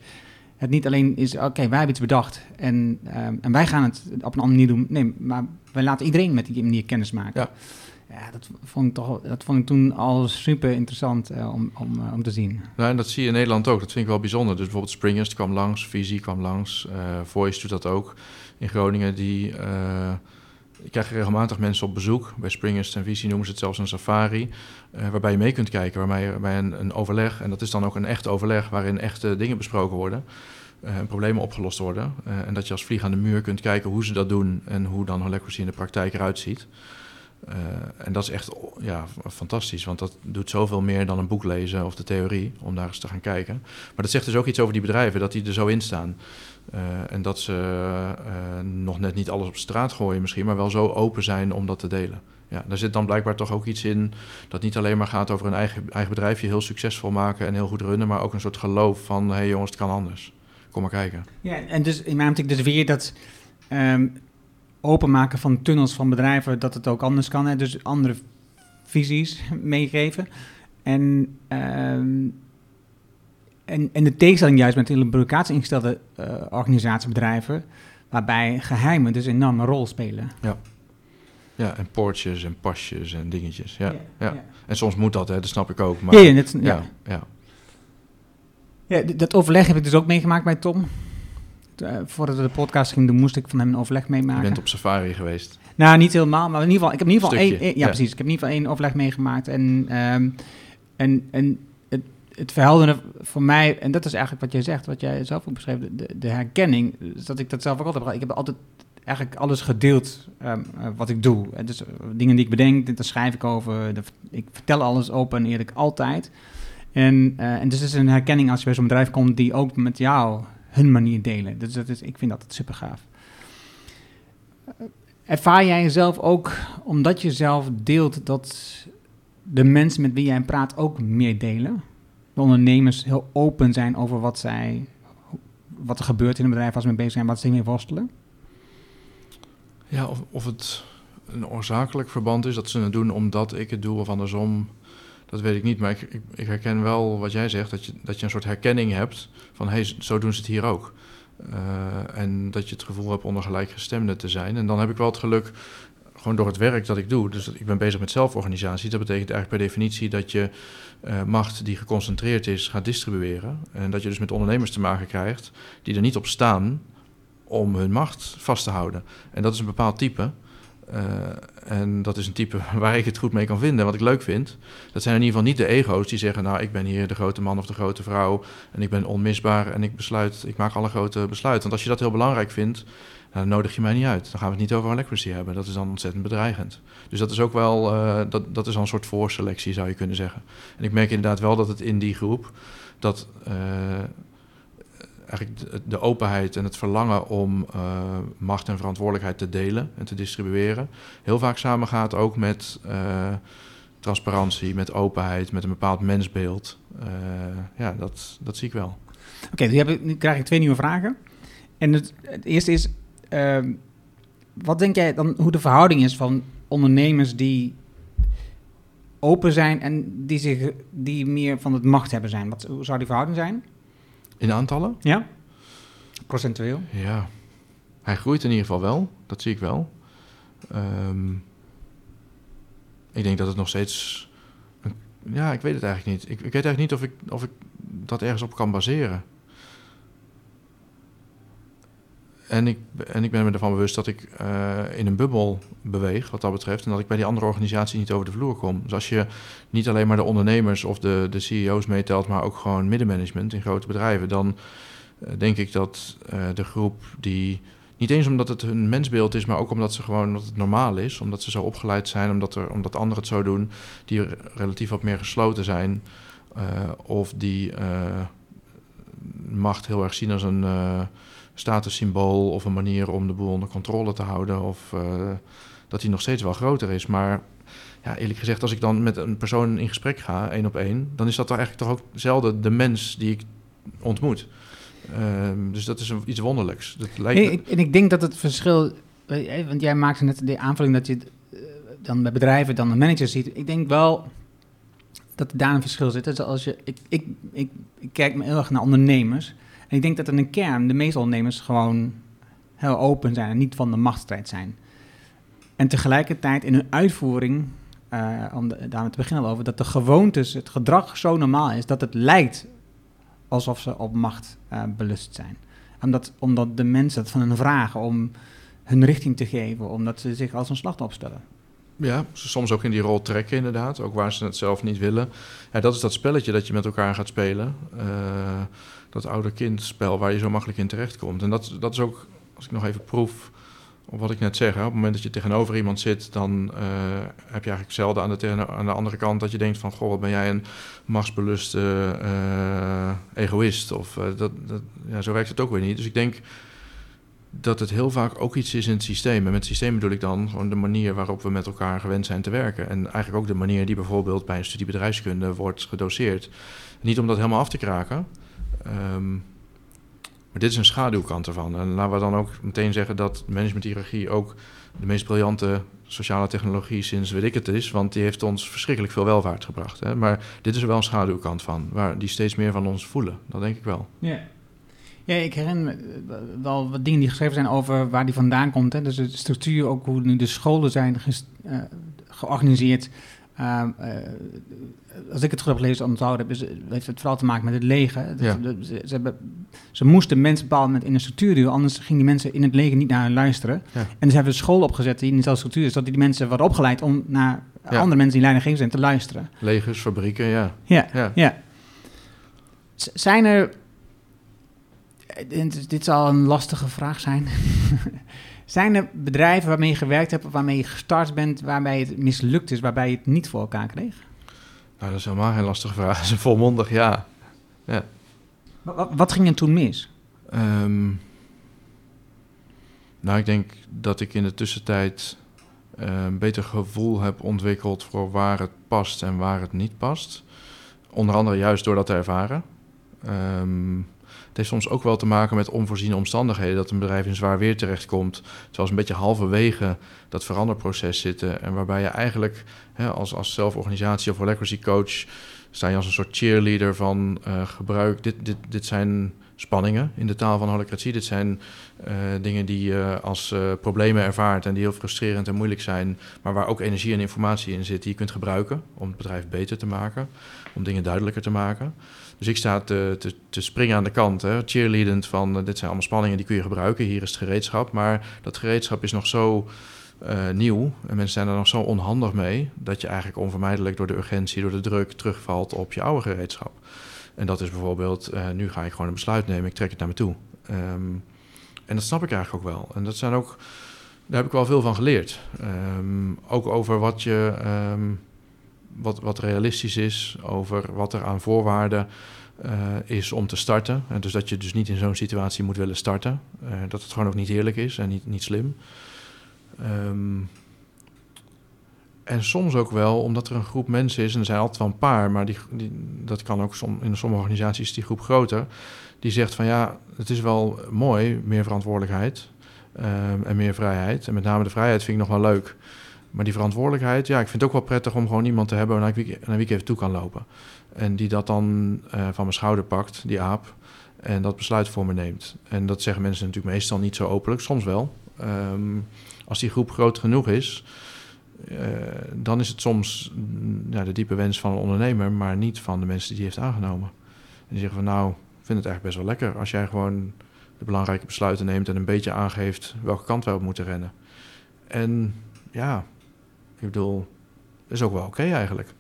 het niet alleen is, oké, wij hebben iets bedacht en, um, en wij gaan het op een andere manier doen. Nee, maar wij laten iedereen met die manier kennis maken. Ja. Ja, dat vond ik, toch, dat vond ik toen al super interessant uh, om, om, uh, om te zien. Ja, en dat zie je in Nederland ook. Dat vind ik wel bijzonder. Dus bijvoorbeeld Springers kwam langs, Visie kwam langs, uh, Voice doet dat ook in Groningen. Die, ik krijg regelmatig mensen op bezoek. Bij Springers en Visie noemen ze het zelfs een safari. Uh, waarbij je mee kunt kijken, waarbij bij een, een, overleg... en dat is dan ook een echt overleg waarin echte dingen besproken worden... Uh, en problemen opgelost worden. en dat je als vlieg aan de muur kunt kijken hoe ze dat doen... en hoe dan holacracy in de praktijk eruit ziet. En dat is echt ja, fantastisch, want dat doet zoveel meer dan een boek lezen of de theorie, om daar eens te gaan kijken. Maar dat zegt dus ook iets over die bedrijven, dat die er zo in staan. Uh, en dat ze uh, nog net niet alles op straat gooien misschien, maar wel zo open zijn om dat te delen. Ja, daar zit dan blijkbaar toch ook iets in dat niet alleen maar gaat over een eigen, eigen bedrijfje heel succesvol maken en heel goed runnen, maar ook een soort geloof van, hé hey jongens, het kan anders. Kom maar kijken. Ja, en dus in mijn dus weer dat um, openmaken van tunnels van bedrijven, dat het ook anders kan. Hè? Dus andere visies meegeven. En, um, en, en de tegenstelling juist met hele bureaucratisch ingestelde uh, organisatiebedrijven, waarbij geheimen dus een enorme rol spelen. Ja. Ja, en poortjes en pasjes en dingetjes. Ja, ja, ja. En soms moet dat, hè, dat snap ik ook. Maar, ja, net, ja. ja. ja. dat overleg heb ik dus ook meegemaakt bij Tom. Uh, voordat we de podcast gingen doen, moest ik van hem een overleg meemaken. Je bent op safari geweest? Nou, niet helemaal, maar in ieder geval, ik heb in ieder geval één, ja, ja, precies. Ik heb in ieder geval één overleg meegemaakt. En, um, en, en het, verhelderen voor mij, en dat is eigenlijk wat jij zegt, wat jij zelf ook beschreef, de, de herkenning, dus dat ik dat zelf ook altijd heb. Ik heb altijd eigenlijk alles gedeeld um, wat ik doe. En dus dingen die ik bedenk, daar schrijf ik over. ik vertel alles open en eerlijk altijd. En, uh, en dus is een herkenning als je bij zo'n bedrijf komt die ook met jou hun manier delen. Dus dat is, ik vind dat super gaaf. Ervaar jij jezelf ook, omdat je zelf deelt, dat de mensen met wie jij praat ook meer delen? De ondernemers heel open zijn over wat zij, wat er gebeurt in een bedrijf als ze mee bezig zijn, wat ze mee worstelen? Ja, of, of het een oorzakelijk verband is dat ze het doen omdat ik het doe of andersom, dat weet ik niet. Maar ik, ik, herken wel wat jij zegt, dat je, dat je een soort herkenning hebt van hé, hey, zo doen ze het hier ook. Uh, en dat je het gevoel hebt onder gelijkgestemden te zijn. En dan heb ik wel het geluk, gewoon door het werk dat ik doe. Dus ik ben bezig met zelforganisatie. Dat betekent eigenlijk per definitie dat je uh, macht die geconcentreerd is gaat distribueren. En dat je dus met ondernemers te maken krijgt die er niet op staan om hun macht vast te houden. En dat is een bepaald type. Uh, en dat is een type waar ik het goed mee kan vinden, wat ik leuk vind. Dat zijn in ieder geval niet de ego's die zeggen: Nou, ik ben hier de grote man of de grote vrouw. En ik ben onmisbaar en ik besluit, ik maak alle grote besluiten. Want als je dat heel belangrijk vindt, dan nodig je mij niet uit. Dan gaan we het niet over Electricity hebben. Dat is dan ontzettend bedreigend. Dus dat is ook wel, uh, dat, dat is al een soort voorselectie, zou je kunnen zeggen. En ik merk inderdaad wel dat het in die groep, dat. Uh, eigenlijk de, openheid en het verlangen om uh, macht en verantwoordelijkheid te delen en te distribueren heel vaak samengaat ook met transparantie, met openheid, met een bepaald mensbeeld. Ja, dat, dat zie ik wel. Oké, okay, nu, nu, krijg ik twee nieuwe vragen. En het, het eerste is, ehm, wat denk jij dan hoe de verhouding is van ondernemers die open zijn en die, zich, die meer van het macht hebben zijn? Wat, hoe zou die verhouding zijn? In aantallen? Ja. Procentueel? Ja. Hij groeit in ieder geval wel. Dat zie ik wel. Um, ik denk dat het nog steeds. Ja, ik weet het eigenlijk niet. Ik, ik weet eigenlijk niet of ik, of ik dat ergens op kan baseren. En ik, en ik ben me ervan bewust dat ik uh, in een bubbel beweeg, wat dat betreft. En dat ik bij die andere organisatie niet over de vloer kom. Dus als je niet alleen maar de ondernemers of de, de CEO's meetelt, maar ook gewoon middenmanagement in grote bedrijven, dan uh, denk ik dat uh, de groep die. Niet eens omdat het hun mensbeeld is, maar ook omdat ze gewoon dat het normaal is. Omdat ze zo opgeleid zijn, omdat, er, omdat anderen het zo doen, die relatief wat meer gesloten zijn. of die macht heel erg zien als een statussymbool of een manier om de boel onder controle te houden. Of uh, dat die nog steeds wel groter is. Maar ja, eerlijk gezegd, als ik dan met een persoon in gesprek ga, één op één, dan is dat toch eigenlijk toch ook zelden de mens die ik ontmoet. Uh, dus dat is een, iets wonderlijks. Dat lijkt hey, en ik denk dat het verschil, want jij maakte net de aanvulling dat je dan bij bedrijven dan een manager ziet. Ik denk wel dat daar een verschil zit. Dus als je, ik, ik, ik, ik kijk me heel erg naar ondernemers. Ik denk dat in een kern de meeste ondernemers gewoon heel open zijn en niet van de machtsstrijd zijn. En tegelijkertijd in hun uitvoering, uh, om de, daarmee te beginnen over, dat de gewoontes, het gedrag zo normaal is dat het lijkt alsof ze op macht uh, belust zijn. Omdat, omdat de mensen het van hen vragen om hun richting te geven, omdat ze zich als een slachtoffer opstellen. Ja, soms ook in die rol trekken inderdaad, ook waar ze het zelf niet willen. Ja, dat is dat spelletje dat je met elkaar gaat spelen. Uh, dat ouder-kindspel waar je zo makkelijk in terechtkomt. En dat, dat is ook, als ik nog even proef op wat ik net zeg, hè, op het moment dat je tegenover iemand zit, dan uh, heb je eigenlijk zelden aan de, aan de andere kant dat je denkt van, goh, ben jij een machtsbeluste uh, egoïst? Of uh, dat, dat, ja, zo werkt het ook weer niet. Dus ik denk dat het heel vaak ook iets is in het systeem. En met systeem bedoel ik dan gewoon de manier waarop we met elkaar gewend zijn te werken. En eigenlijk ook de manier die bijvoorbeeld bij een studie bedrijfskunde wordt gedoseerd. Niet om dat helemaal af te kraken, Um, maar dit is een schaduwkant ervan. En laten we dan ook meteen zeggen dat managementhierarchie ook de meest briljante sociale technologie sinds weet ik het is. Want die heeft ons verschrikkelijk veel welvaart gebracht. Hè? Maar dit is er wel een schaduwkant van, waar die steeds meer van ons voelen. Dat denk ik wel. Ja. Ja, ik herinner me wel wat dingen die geschreven zijn over waar die vandaan komt. Hè. Dus de structuur, ook hoe nu de scholen zijn uh, georganiseerd. Uh, als ik het goed heb gelezen onthouden heb, is, heeft het vooral te maken met het leger. Ja. Ze, ze, hebben, ze, moesten mensen bepaald moment in een structuur duwen, anders gingen die mensen in het leger niet naar hen luisteren. Ja. En ze hebben een school opgezet die in dezelfde structuur is, zodat die mensen worden opgeleid om naar andere mensen die leidinggevend zijn te luisteren. Legers, fabrieken, ja. Ja, ja. zijn er. Dit zal een lastige vraag zijn. zijn er bedrijven waarmee je gewerkt hebt, waarmee je gestart bent, waarbij het mislukt is, waarbij je het niet voor elkaar kreeg? Nou, dat is helemaal geen lastige vraag. Dat is een volmondig ja. ja. Wat, wat ging er toen mis? Um, nou, ik denk dat ik in de tussentijd uh, een beter gevoel heb ontwikkeld voor waar het past en waar het niet past. Onder andere juist door dat te ervaren. Um, heeft soms ook wel te maken met onvoorziene omstandigheden. Dat een bedrijf in zwaar weer terechtkomt. Ze een beetje halverwege dat veranderproces zitten. En waarbij je eigenlijk hè, als, als zelforganisatie of holacracy coach... sta je als een soort cheerleader van uh, gebruik... Dit, dit, dit zijn spanningen in de taal van holacratie. Dit zijn uh, dingen die je als uh, problemen ervaart en die heel frustrerend en moeilijk zijn, maar waar ook energie en informatie in zit die je kunt gebruiken om het bedrijf beter te maken, om dingen duidelijker te maken. Dus ik sta te, te, te springen aan de kant, hè, cheerleadend van uh, dit zijn allemaal spanningen die kun je gebruiken, hier is het gereedschap, maar dat gereedschap is nog zo nieuw en mensen zijn er nog zo onhandig mee dat je eigenlijk onvermijdelijk door de urgentie, door de druk terugvalt op je oude gereedschap. En dat is bijvoorbeeld, uh, nu ga ik gewoon een besluit nemen, ik trek het naar me toe. Um, en dat snap ik eigenlijk ook wel. En dat zijn ook, daar heb ik wel veel van geleerd. Um, ook over wat, je, um, wat, wat realistisch is, over wat er aan voorwaarden uh, is om te starten. En dus dat je dus niet in zo'n situatie moet willen starten. Uh, dat het gewoon ook niet eerlijk is en niet, niet slim. Um, en soms ook wel omdat er een groep mensen is, en er zijn altijd wel een paar, maar die, die, dat kan ook in sommige organisaties die groep groter, die zegt van ja, het is wel mooi, meer verantwoordelijkheid um, en meer vrijheid. En met name de vrijheid vind ik nog wel leuk. Maar die verantwoordelijkheid, ja, ik vind het ook wel prettig om gewoon iemand te hebben naar wie, naar wie ik even toe kan lopen. En die dat dan uh, van mijn schouder pakt, die aap, en dat besluit voor me neemt. En dat zeggen mensen natuurlijk meestal niet zo openlijk, soms wel. Um, als die groep groot genoeg is, uh, dan is het soms mm, ja, de diepe wens van een ondernemer, maar niet van de mensen die hij heeft aangenomen. En die zeggen van nou, ik vind het eigenlijk best wel lekker als jij gewoon de belangrijke besluiten neemt en een beetje aangeeft welke kant wij op moeten rennen. En ja, ik bedoel, dat is ook wel oké okay eigenlijk.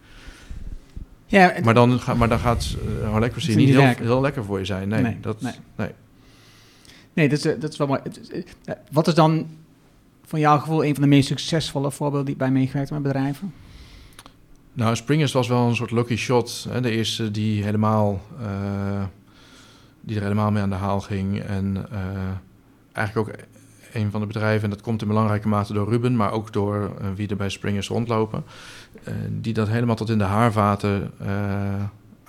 Ja, maar, dan, ga, maar dan gaat uh, Holacracy niet heel, heel, lekker voor je zijn. Nee, nee dat, nee. nee. nee dat, is, dat is wel mooi. Wat is dan van jouw gevoel een van de meest succesvolle voorbeelden die bij meegewerkt met bedrijven? Nou, Springers was wel een soort lucky shot. Hè? De eerste die, helemaal, uh, die er helemaal mee aan de haal ging. En uh, eigenlijk ook een van de bedrijven, en dat komt in belangrijke mate door Ruben, maar ook door uh, wie er bij Springers rondlopen, die dat helemaal tot in de haarvaten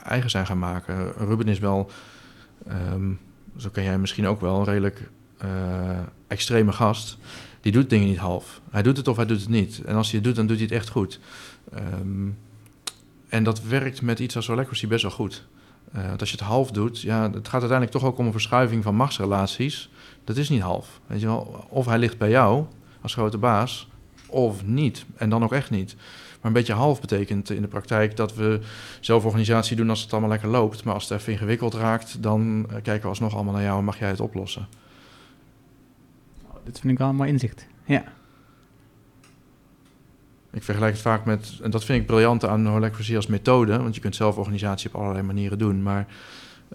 eigen zijn gaan maken. Ruben is wel, um, zo ken jij misschien ook wel, een redelijk extreme gast die doet dingen niet half. Hij doet het of hij doet het niet. En als hij het doet, dan doet hij het echt goed. Um, en dat werkt met iets als Holacracy best wel goed. Uh, want als je het half doet, ja, het gaat uiteindelijk toch ook om een verschuiving van machtsrelaties. Dat is niet half. Weet je wel? Of hij ligt bij jou als grote baas, of niet. En dan ook echt niet. Maar een beetje half betekent in de praktijk dat we zelforganisatie doen als het allemaal lekker loopt. Maar als het even ingewikkeld raakt, dan eh, kijken we alsnog allemaal naar jou en mag jij het oplossen dat vind ik wel een mooi inzicht. Ja. Ik vergelijk het vaak met, en dat vind ik briljant aan holacracy als methode, want je kunt zelforganisatie op allerlei manieren doen, maar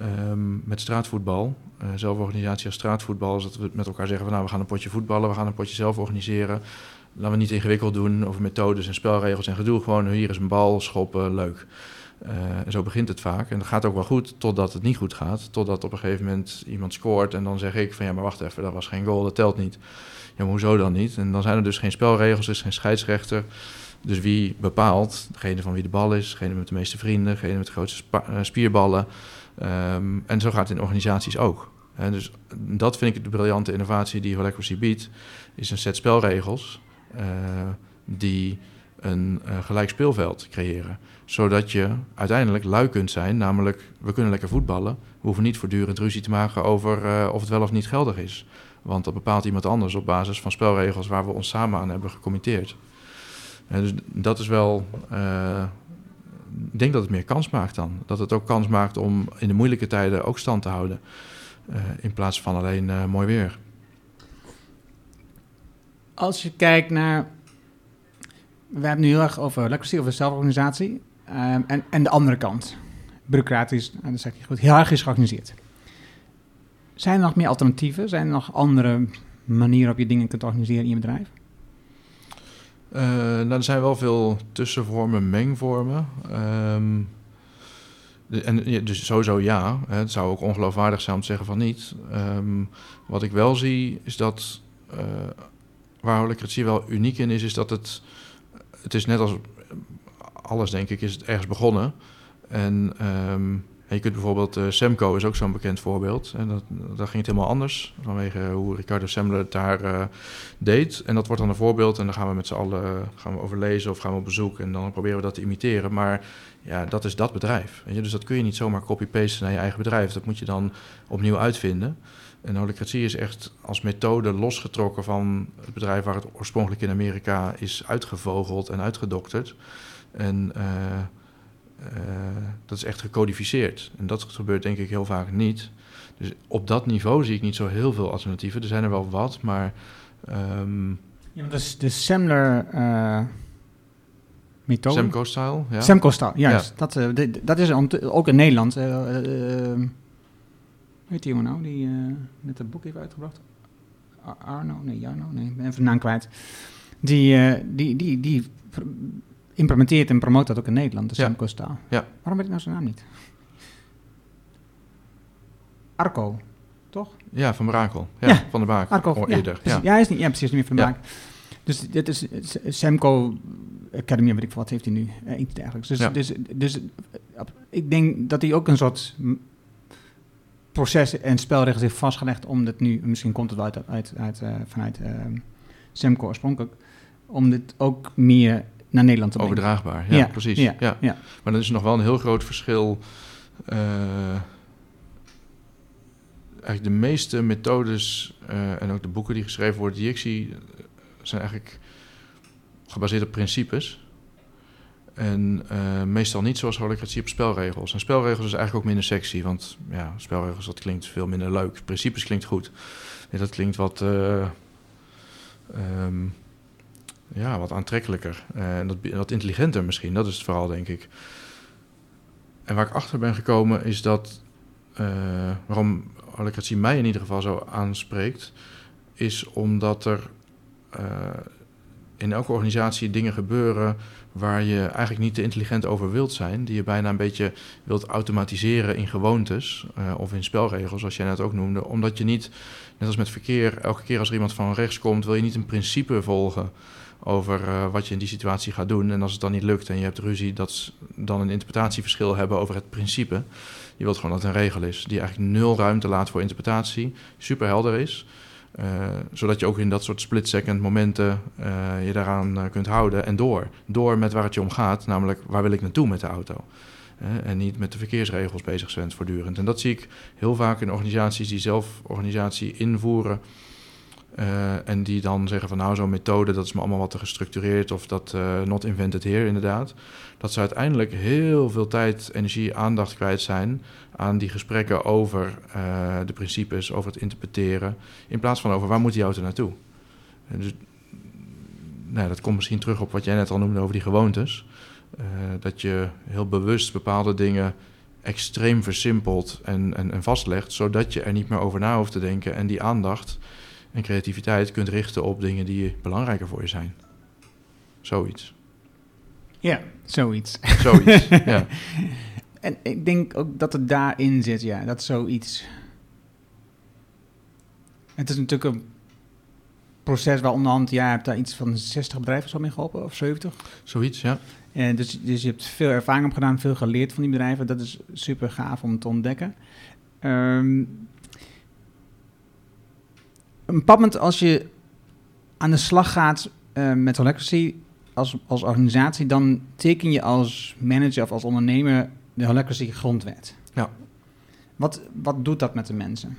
um, met straatvoetbal, uh, zelforganisatie als straatvoetbal, is dat we met elkaar zeggen van nou we gaan een potje voetballen, we gaan een potje zelf organiseren. Laten we niet ingewikkeld doen over methodes en spelregels en gedoe, gewoon hier is een bal, schoppen, leuk. Uh, en zo begint het vaak. En dat gaat ook wel goed totdat het niet goed gaat. Totdat op een gegeven moment iemand scoort en dan zeg ik van ja, maar wacht even, dat was geen goal, dat telt niet. Ja, hoezo dan niet? En dan zijn er dus geen spelregels, dus geen scheidsrechter. Dus wie bepaalt? Degene van wie de bal is, degene met de meeste vrienden, degene met de grootste uh, spierballen. Um, en zo gaat het in organisaties ook. En dus dat vind ik de briljante innovatie die Holacracy biedt, is een set spelregels uh, die een uh, gelijk speelveld creëren. Zodat je uiteindelijk lui kunt zijn, namelijk we kunnen lekker voetballen. We hoeven niet voortdurend ruzie te maken over of het wel of niet geldig is. Want dat bepaalt iemand anders op basis van spelregels waar we ons samen aan hebben gecommitteerd. En dus dat is wel. Uh, ik denk dat het meer kans maakt dan. Dat het ook kans maakt om in de moeilijke tijden ook stand te houden. in plaats van alleen mooi weer. Als je kijkt naar we hebben nu heel erg over legacy, over zelforganisatie. Um, en, en de andere kant. bureaucratisch, nou, dat zeg je goed, hiërarchisch georganiseerd. Zijn er nog meer alternatieven? Zijn er nog andere manieren waarop je dingen kunt organiseren in je bedrijf? Uh, nou, er zijn wel veel tussenvormen, mengvormen. Ehm, en dus sowieso ja. Het zou ook ongeloofwaardig zijn om te zeggen van niet. Ehm, wat ik wel zie is dat uh, waar holocratie wel uniek in is, is dat het, het is net als alles denk ik, is het ergens begonnen. En um, je kunt bijvoorbeeld, uh, Semco is ook zo'n bekend voorbeeld. En dat, daar ging het helemaal anders, vanwege hoe Ricardo Semler het daar uh, deed. En dat wordt dan een voorbeeld en dan gaan we met z'n allen gaan we overlezen of gaan we op bezoek en dan proberen we dat te imiteren. Maar ja, dat is dat bedrijf. Je? Dus dat kun je niet zomaar copy-pasten naar je eigen bedrijf. Dat moet je dan opnieuw uitvinden. En holocratie is echt als methode losgetrokken van het bedrijf waar het oorspronkelijk in Amerika is uitgevogeld en uitgedokterd. En uh, dat is echt gecodificeerd. En dat gebeurt denk ik heel vaak niet. Dus op dat niveau zie ik niet zo heel veel alternatieven. Er zijn er wel wat, maar... Um, ja, dat is de Semler... Uh methode. Semco-style, ja. Semco-style, juist. Ja. Dat, uh, dat is ook in Nederland. Uh, uh, weet je nou, die net een boek heeft uitgebracht? Arno? Nee, Jarno? Nee, ik ben even naam kwijt. Die, die, die, die implementeert en promoot dat ook in Nederland, de Semco-style. Ja. Waarom weet ik nou zijn naam niet? Arco, toch? Ja, van Brakel. Ja, ja. van de Baak. Arco, of ja, eerder. Ja. ja, is niet, ja, precies, niet meer van de Baak. Dus dit is Semco Academy, weet ik wat heeft hij nu, eh, iets dergelijks. Dus, dus, dus eh, ik denk dat hij ook een soort proces en spelregels heeft vastgelegd om dit nu, misschien komt het wel uit, uit, uit, eh, vanuit eh, Semco oorspronkelijk, om dit ook meer naar Nederland te brengen. Overdraagbaar, ja, Ja, precies. ja, Ja, ja. Maar dan is er nog wel een heel groot verschil. eh, eigenlijk de meeste methodes eh, en ook de boeken die geschreven worden die ik zie, zijn eigenlijk gebaseerd op principes. En eh, meestal niet zoals holocratie op spelregels. En spelregels is eigenlijk ook minder sexy, want ja, spelregels dat klinkt veel minder leuk. Principes klinkt goed. Nee, dat klinkt wat, eh, ehm, ja, wat aantrekkelijker. Eh, En wat intelligenter misschien, dat is het vooral, denk ik. En waar ik achter ben gekomen is dat, eh, waarom holocratie mij in ieder geval zo aanspreekt, is omdat er eh, in elke organisatie dingen gebeuren waar je eigenlijk niet te intelligent over wilt zijn, die je bijna een beetje wilt automatiseren in gewoontes of in spelregels, zoals jij net ook noemde, omdat je niet, net als met verkeer, elke keer als er iemand van rechts komt, wil je niet een principe volgen over eh, wat je in die situatie gaat doen. En als het dan niet lukt en je hebt ruzie, dat ze dan een interpretatieverschil hebben over het principe. Je wilt gewoon dat het een regel is die eigenlijk nul ruimte laat voor interpretatie, super helder is. Uh, zodat je ook in dat soort split-second momenten uh, je daaraan kunt houden en door. Door met waar het je om gaat, namelijk waar wil ik naartoe met de auto. en niet met de verkeersregels bezig zijn voortdurend. En dat zie ik heel vaak in organisaties die zelf organisatie invoeren. En die dan zeggen van nou zo'n methode, dat is me allemaal wat te gestructureerd of dat not invented here inderdaad. Dat ze uiteindelijk heel veel tijd, energie, aandacht kwijt zijn aan die gesprekken over uh, de principes, over het interpreteren, in plaats van over waar moet die auto naartoe. En dus, nou, dat komt misschien terug op wat jij net al noemde over die gewoontes. Dat je heel bewust bepaalde dingen extreem versimpelt en, en, en, vastlegt, zodat je er niet meer over na hoeft te denken en die aandacht en creativiteit kunt richten op dingen die belangrijker voor je zijn. Zoiets. Ja, zoiets. Zoiets, ja. En ik denk ook dat het daarin zit, ja, dat zoiets. Het is natuurlijk een proces waar onderhand, ja, je hebt daar iets van 60 bedrijven zo mee geholpen, of 70. Zoiets, ja. En dus, dus je hebt veel ervaring opgedaan, veel geleerd van die bedrijven. Dat is super gaaf om te ontdekken. Um, een moment als je aan de slag gaat uh, met Holacracy als, als organisatie, dan teken je als manager of als ondernemer de Holacracy grondwet. Ja. Wat, wat doet dat met de mensen?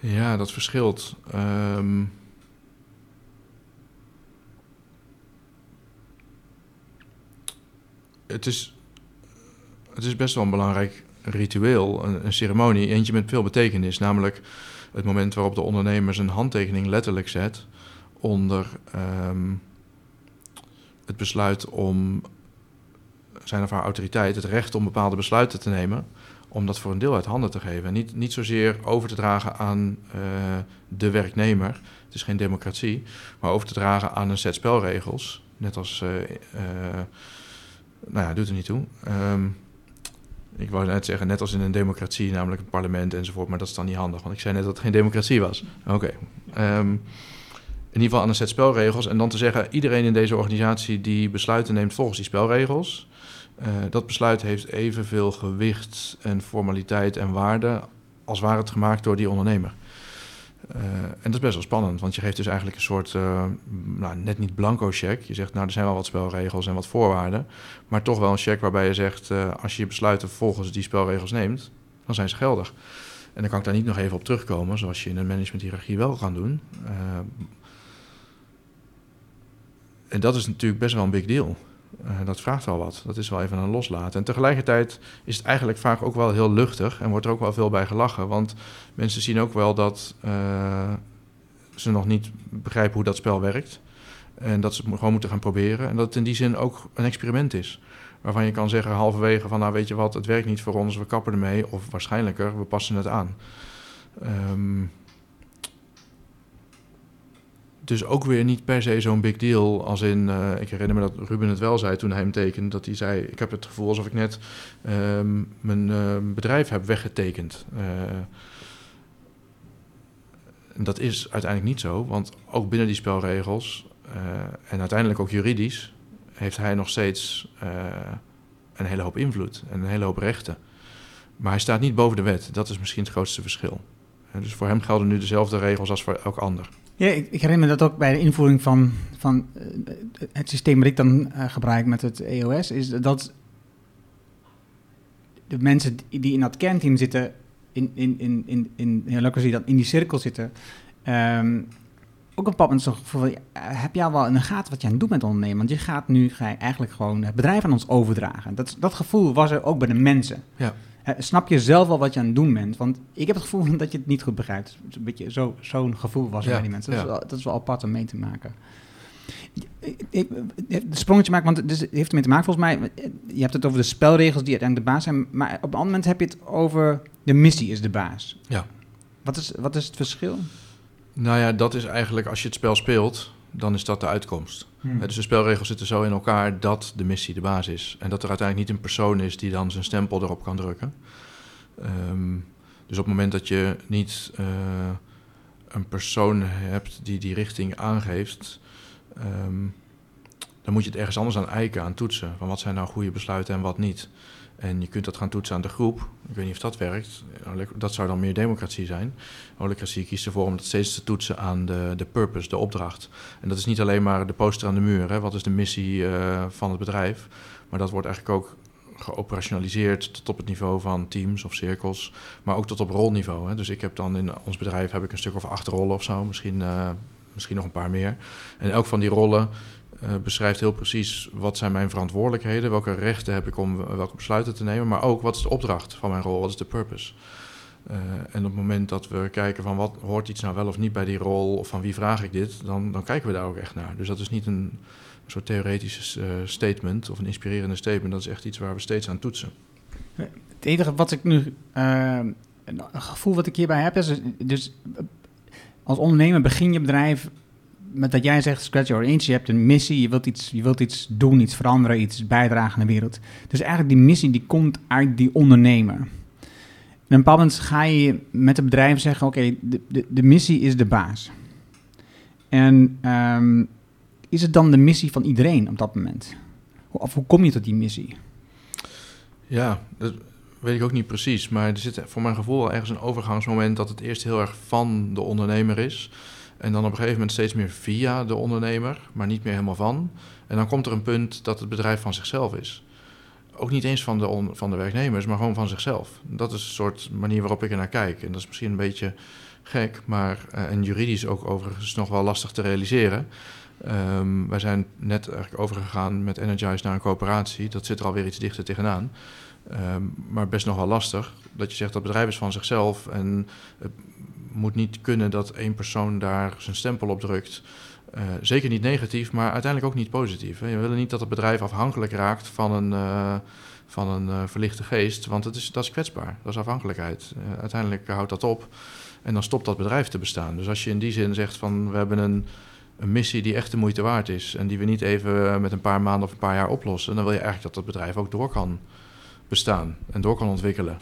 Ja, dat verschilt. Um, het, is, het is best wel een belangrijk ritueel, een, een ceremonie, eentje met veel betekenis, namelijk het moment waarop de ondernemer zijn handtekening letterlijk zet onder um, het besluit om zijn of haar autoriteit het recht om bepaalde besluiten te nemen, om dat voor een deel uit handen te geven. En niet, niet zozeer over te dragen aan uh, de werknemer, het is geen democratie, maar over te dragen aan een set spelregels. Net als, uh, uh, nou ja, doet er niet toe. Um, ik wou net zeggen, net als in een democratie, namelijk een parlement enzovoort, maar dat is dan niet handig, want ik zei net dat het geen democratie was. Oké. Okay. Um, in ieder geval aan een set spelregels. En dan te zeggen, iedereen in deze organisatie die besluiten neemt volgens die spelregels. Uh, dat besluit heeft evenveel gewicht en formaliteit en waarde als waar het gemaakt door die ondernemer. Uh, en dat is best wel spannend, want je geeft dus eigenlijk een soort, uh, nou, net niet blanco check. Je zegt, nou, er zijn wel wat spelregels en wat voorwaarden, maar toch wel een check waarbij je zegt, uh, als je je besluiten volgens die spelregels neemt, dan zijn ze geldig. En dan kan ik daar niet nog even op terugkomen, zoals je in een managementhierarchie wel kan doen. en dat is natuurlijk best wel een big deal. Uh, dat vraagt wel wat. Dat is wel even een loslaten. En tegelijkertijd is het eigenlijk vaak ook wel heel luchtig en wordt er ook wel veel bij gelachen. Want mensen zien ook wel dat uh, ze nog niet begrijpen hoe dat spel werkt. En dat ze gewoon moeten gaan proberen. En dat het in die zin ook een experiment is. Waarvan je kan zeggen halverwege van nou weet je wat, het werkt niet voor ons, we kappen ermee. Of waarschijnlijker, we passen het aan. Um, dus ook weer niet per se zo'n big deal als in... Uh, ik herinner me dat Ruben het wel zei toen hij hem tekende... dat hij zei, ik heb het gevoel alsof ik net um, mijn uh, bedrijf heb weggetekend. Uh, en dat is uiteindelijk niet zo, want ook binnen die spelregels... en uiteindelijk ook juridisch... heeft hij nog steeds een hele hoop invloed en een hele hoop rechten. Maar hij staat niet boven de wet. Dat is misschien het grootste verschil. Dus voor hem gelden nu dezelfde regels als voor elk ander. Ja, ik, herinner me dat ook bij de invoering van, van uh, het systeem dat ik dan uh, gebruik met het EOS, is dat de mensen die in dat kernteam zitten, in, in, in, in, in, in, dan in die cirkel zitten, um, ook een bepaald moment gevoel van, heb jij wel in de gaten wat je aan het doen ondernemen? Want je gaat nu eigenlijk gewoon het bedrijf aan ons overdragen. Dat, dat gevoel was er ook bij de mensen. Ja. Snap je zelf wel wat je aan het doen bent? Want ik heb het gevoel dat je het niet goed begrijpt. Een beetje zo'n zo gevoel was ja, bij die mensen. Dat, ja. is wel, dat, is wel, apart om mee te maken. Ik, de sprongetje maken, want het heeft ermee te maken volgens mij. Je hebt het over de spelregels die uiteindelijk de baas zijn. Maar op een ander moment heb je het over de missie is de baas. Ja. Wat is, wat is het verschil? Nou ja, dat is eigenlijk als je het spel speelt, dan is dat de uitkomst. Hmm. Dus de spelregels zitten zo in elkaar dat de missie de baas is. En dat er uiteindelijk niet een persoon is die dan zijn stempel erop kan drukken. Um, dus op het moment dat je niet uh, een persoon hebt die die richting aangeeft, um, dan moet je het ergens anders aan eiken, aan toetsen. Van wat zijn nou goede besluiten en wat niet. En je kunt dat gaan toetsen aan de groep. Ik weet niet of dat werkt. Dat zou dan meer democratie zijn. Holocratie kiest ervoor om dat steeds te toetsen aan de, de purpose, de opdracht. En dat is niet alleen maar de poster aan de muur. Hè. Wat is de missie uh, van het bedrijf? Maar dat wordt eigenlijk ook geoperationaliseerd tot op het niveau van teams of cirkels, maar ook tot op rolniveau. Hè. Dus ik heb dan in ons bedrijf heb ik een stuk of acht rollen of zo, misschien, uh, misschien nog een paar meer. En elk van die rollen uh, beschrijft heel precies wat zijn mijn verantwoordelijkheden, welke rechten heb ik om welke besluiten te nemen, maar ook wat is de opdracht van mijn rol, wat is de purpose. Uh, en op het moment dat we kijken van wat hoort iets nou wel of niet bij die rol, of van wie vraag ik dit, dan, dan kijken we daar ook echt naar. Dus dat is niet een, soort theoretische uh, statement of een inspirerende statement, dat is echt iets waar we steeds aan toetsen. Het enige wat ik nu, een gevoel wat ik hierbij heb, is dus als ondernemer begin je bedrijf met dat jij zegt scratch your inch, je hebt een missie, je wilt iets, je wilt iets doen, iets veranderen, iets bijdragen aan de wereld. Dus eigenlijk die missie die komt uit die ondernemer. En op een moment ga je met het bedrijf zeggen, oké, de, de, de, missie is de baas. En um, is het dan de missie van iedereen op dat moment? Of hoe kom je tot die missie? Ja, dat weet ik ook niet precies. Maar er zit voor mijn gevoel ergens een overgangsmoment dat het eerst heel erg van de ondernemer is. En dan op een gegeven moment steeds meer via de ondernemer, maar niet meer helemaal van. En dan komt er een punt dat het bedrijf van zichzelf is. Ook niet eens van de, van de werknemers, maar gewoon van zichzelf. Dat is een soort manier waarop ik er naar kijk. En dat is misschien een beetje gek, maar uh, en juridisch ook overigens nog wel lastig te realiseren. Um, wij zijn net eigenlijk overgegaan met Energize naar een coöperatie. Dat zit er alweer iets dichter tegenaan. Um, maar best nog wel lastig. Dat je zegt dat bedrijf is van zichzelf. En het moet niet kunnen dat één persoon daar zijn stempel op drukt. Uh, zeker niet negatief, maar uiteindelijk ook niet positief. Hè. We willen niet dat het bedrijf afhankelijk raakt van een, uh, van een uh, verlichte geest, want het is, dat is kwetsbaar. Dat is afhankelijkheid. uiteindelijk houdt dat op en dan stopt dat bedrijf te bestaan. Dus als je in die zin zegt van we hebben een, een missie die echt de moeite waard is en die we niet even met een paar maanden of een paar jaar oplossen, dan wil je eigenlijk dat dat bedrijf ook door kan bestaan en door kan ontwikkelen.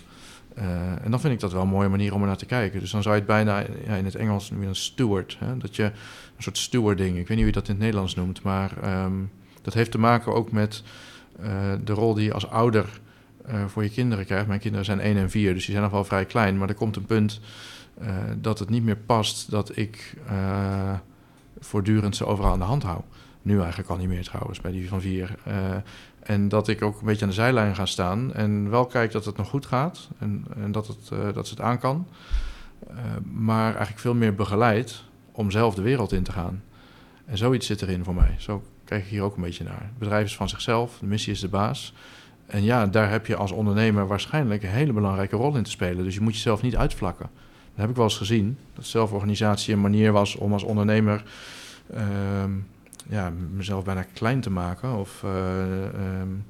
Uh, en dan vind ik dat wel een mooie manier om er naar te kijken. Dus dan zou je het bijna ja, in het Engels noemen een steward. Hè? Dat je een soort stewarding, ik weet niet hoe je dat in het Nederlands noemt, maar um, dat heeft te maken ook met uh, de rol die je als ouder uh, voor je kinderen krijgt. Mijn kinderen zijn 1 en 4, dus die zijn nog wel vrij klein. Maar er komt een punt dat het niet meer past dat ik voortdurend ze overal aan de hand hou. Nu eigenlijk al niet meer trouwens, bij die van 4. En dat ik ook een beetje aan de zijlijn ga staan en wel kijk dat het nog goed gaat en, en dat, het, uh, dat ze het aan kan. Uh, maar eigenlijk veel meer begeleid om zelf de wereld in te gaan. En zoiets zit erin voor mij. Zo kijk ik hier ook een beetje naar. Het bedrijf is van zichzelf, de missie is de baas. En ja, daar heb je als ondernemer waarschijnlijk een hele belangrijke rol in te spelen. Dus je moet jezelf niet uitvlakken. Dat heb ik wel eens gezien. Dat zelforganisatie een manier was om als ondernemer. Uh, ja, mezelf bijna klein te maken of uh, um,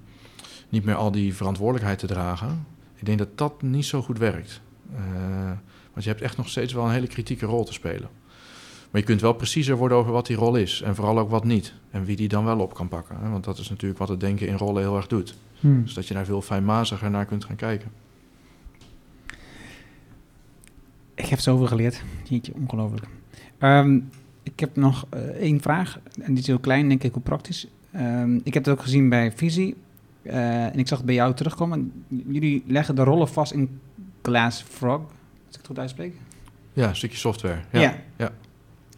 niet meer al die verantwoordelijkheid te dragen. Ik denk dat dat niet zo goed werkt. Uh, want je hebt echt nog steeds wel een hele kritieke rol te spelen. Maar je kunt wel preciezer worden over wat die rol is. En vooral ook wat niet. En wie die dan wel op kan pakken. Hè? Want dat is natuurlijk wat het denken in rollen heel erg doet. Hmm. Dus dat je daar veel fijnmaziger naar kunt gaan kijken. Ik heb zoveel geleerd. Jeetje, ongelooflijk. Um, ik heb nog uh, één vraag, en die is heel klein, denk ik, hoe praktisch. Um, ik heb het ook gezien bij Visie, uh, en ik zag het bij jou terugkomen. Jullie leggen de rollen vast in Glass Frog, als ik het goed uitspreek. Ja, een stukje software. Ja. ja. ja.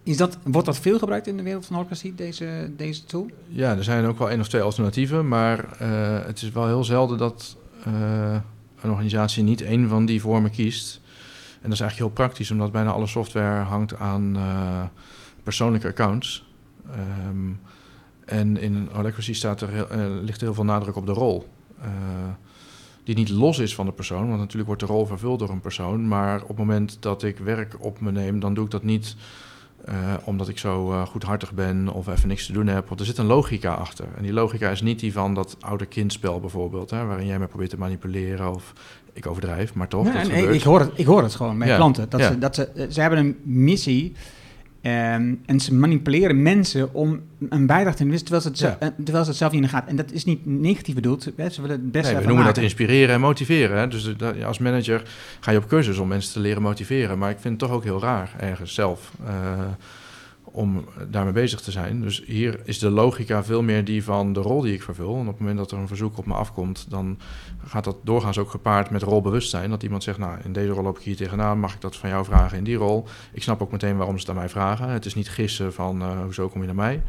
Is dat, wordt dat veel gebruikt in de wereld van Orcasie, deze, deze tool? Ja, er zijn ook wel één of twee alternatieven, maar uh, het is wel heel zelden dat een organisatie niet één van die vormen kiest. En dat is eigenlijk heel praktisch, omdat bijna alle software hangt aan persoonlijke accounts. Um, en in Holacracy staat er, uh, ligt er heel veel nadruk op de rol. Uh, die niet los is van de persoon, want natuurlijk wordt de rol vervuld door een persoon. Maar op het moment dat ik werk op me neem, dan doe ik dat niet uh, omdat ik zo uh, goedhartig ben of even niks te doen heb. Want er zit een logica achter. En die logica is niet die van dat oude kindspel bijvoorbeeld, hè, waarin jij me probeert te manipuleren of ik overdrijf, maar toch. Ja, nee, ik, hoor het, ik hoor het gewoon met ja. klanten. Dat, ja. ze, dat ze, ze hebben een missie Um, en ze manipuleren mensen om een bijdrage te doen, terwijl ze, het zelf, ja. Eh, terwijl ze het zelf niet in de gaten. En dat is niet negatief bedoeld. Ze willen het nee, We noemen maken. dat inspireren en motiveren. Hè? Dus dat, als manager ga je op cursus om mensen te leren motiveren. Maar ik vind het toch ook heel raar ergens zelf. Uh, om daarmee bezig te zijn. Dus hier is de logica veel meer die van de rol die ik vervul. En op het moment dat er een verzoek op me afkomt, dan gaat dat doorgaans ook gepaard met rolbewustzijn. Dat iemand zegt, nou, in deze rol loop ik hier tegenaan, mag ik dat van jou vragen in die rol? Ik snap ook meteen waarom ze het aan mij vragen. Het is niet gissen van, uh, hoezo kom je naar mij?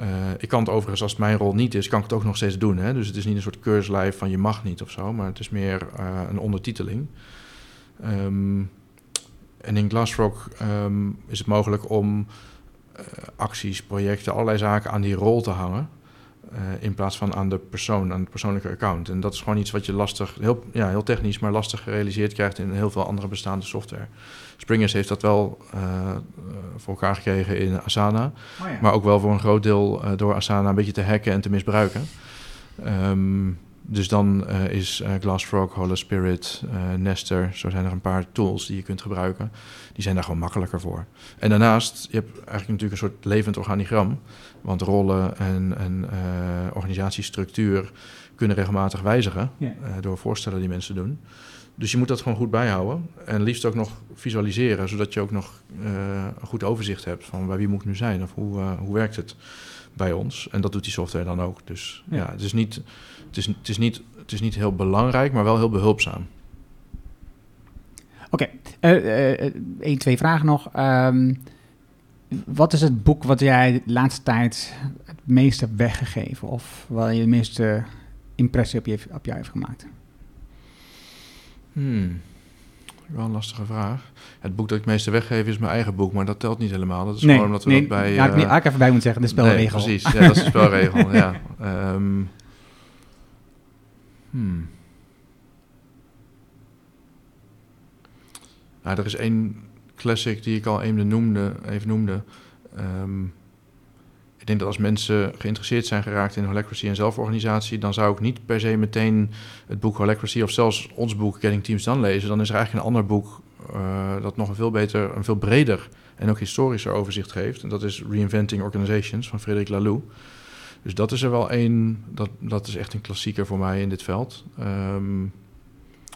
Uh, ik kan het overigens, als het mijn rol niet is, kan ik het ook nog steeds doen. Hè? Dus het is niet een soort keurslijf van je mag niet of zo, maar het is meer uh, een ondertiteling. Um, en in Glassrock um, is het mogelijk om acties, projecten, allerlei zaken aan die rol te hangen. Uh, in plaats van aan de persoon, aan het persoonlijke account. En dat is gewoon iets wat je lastig, heel, ja, heel technisch, maar lastig gerealiseerd krijgt in heel veel andere bestaande software. Springers heeft dat wel uh, voor elkaar gekregen in Asana, oh ja. maar ook wel voor een groot deel door Asana een beetje te hacken en te misbruiken. Um, dus dan uh, is uh, Glassfrog, Holospirit, uh, Nester, zo zijn er een paar tools die je kunt gebruiken. Die zijn daar gewoon makkelijker voor. En daarnaast, je hebt eigenlijk natuurlijk een soort levend organigram. Want rollen en, en organisatiestructuur kunnen regelmatig wijzigen yeah. door voorstellen die mensen doen. Dus je moet dat gewoon goed bijhouden. En liefst ook nog visualiseren, zodat je ook nog een goed overzicht hebt van bij wie moet ik nu zijn of hoe, hoe werkt het bij ons. En dat doet die software dan ook. Dus ja, ja het is niet het is, het, is niet, het is niet heel belangrijk, maar wel heel behulpzaam. Oké, okay. uh, uh, één, twee vragen nog. Um, wat is het boek wat jij de laatste tijd het meest hebt weggegeven? Of waar je de meeste impressie op, je, op jou heeft gemaakt? Hmm. Wel een lastige vraag. Het boek dat ik het meeste weggeef is mijn eigen boek, maar dat telt niet helemaal. Dat is nee, gewoon omdat we nee, dat bij... Ja, ik, uh, ik even bij moet zeggen, de spelregel. Nee, precies, ja, dat is de spelregel, ja. Um, Hmm. Nou, er is één classic die ik al even noemde. Even noemde. Um, ik denk dat als mensen geïnteresseerd zijn geraakt in holacracy en zelforganisatie, dan zou ik niet per se meteen het boek Holacracy of zelfs ons boek Getting Teams Done lezen. Dan is er eigenlijk een ander boek uh, dat nog een veel beter, een veel breder en ook historischer overzicht geeft. En dat is Reinventing Organizations van Frederik Laloux. Dus dat is er wel één, dat, dat is echt een klassieker voor mij in dit veld. Um,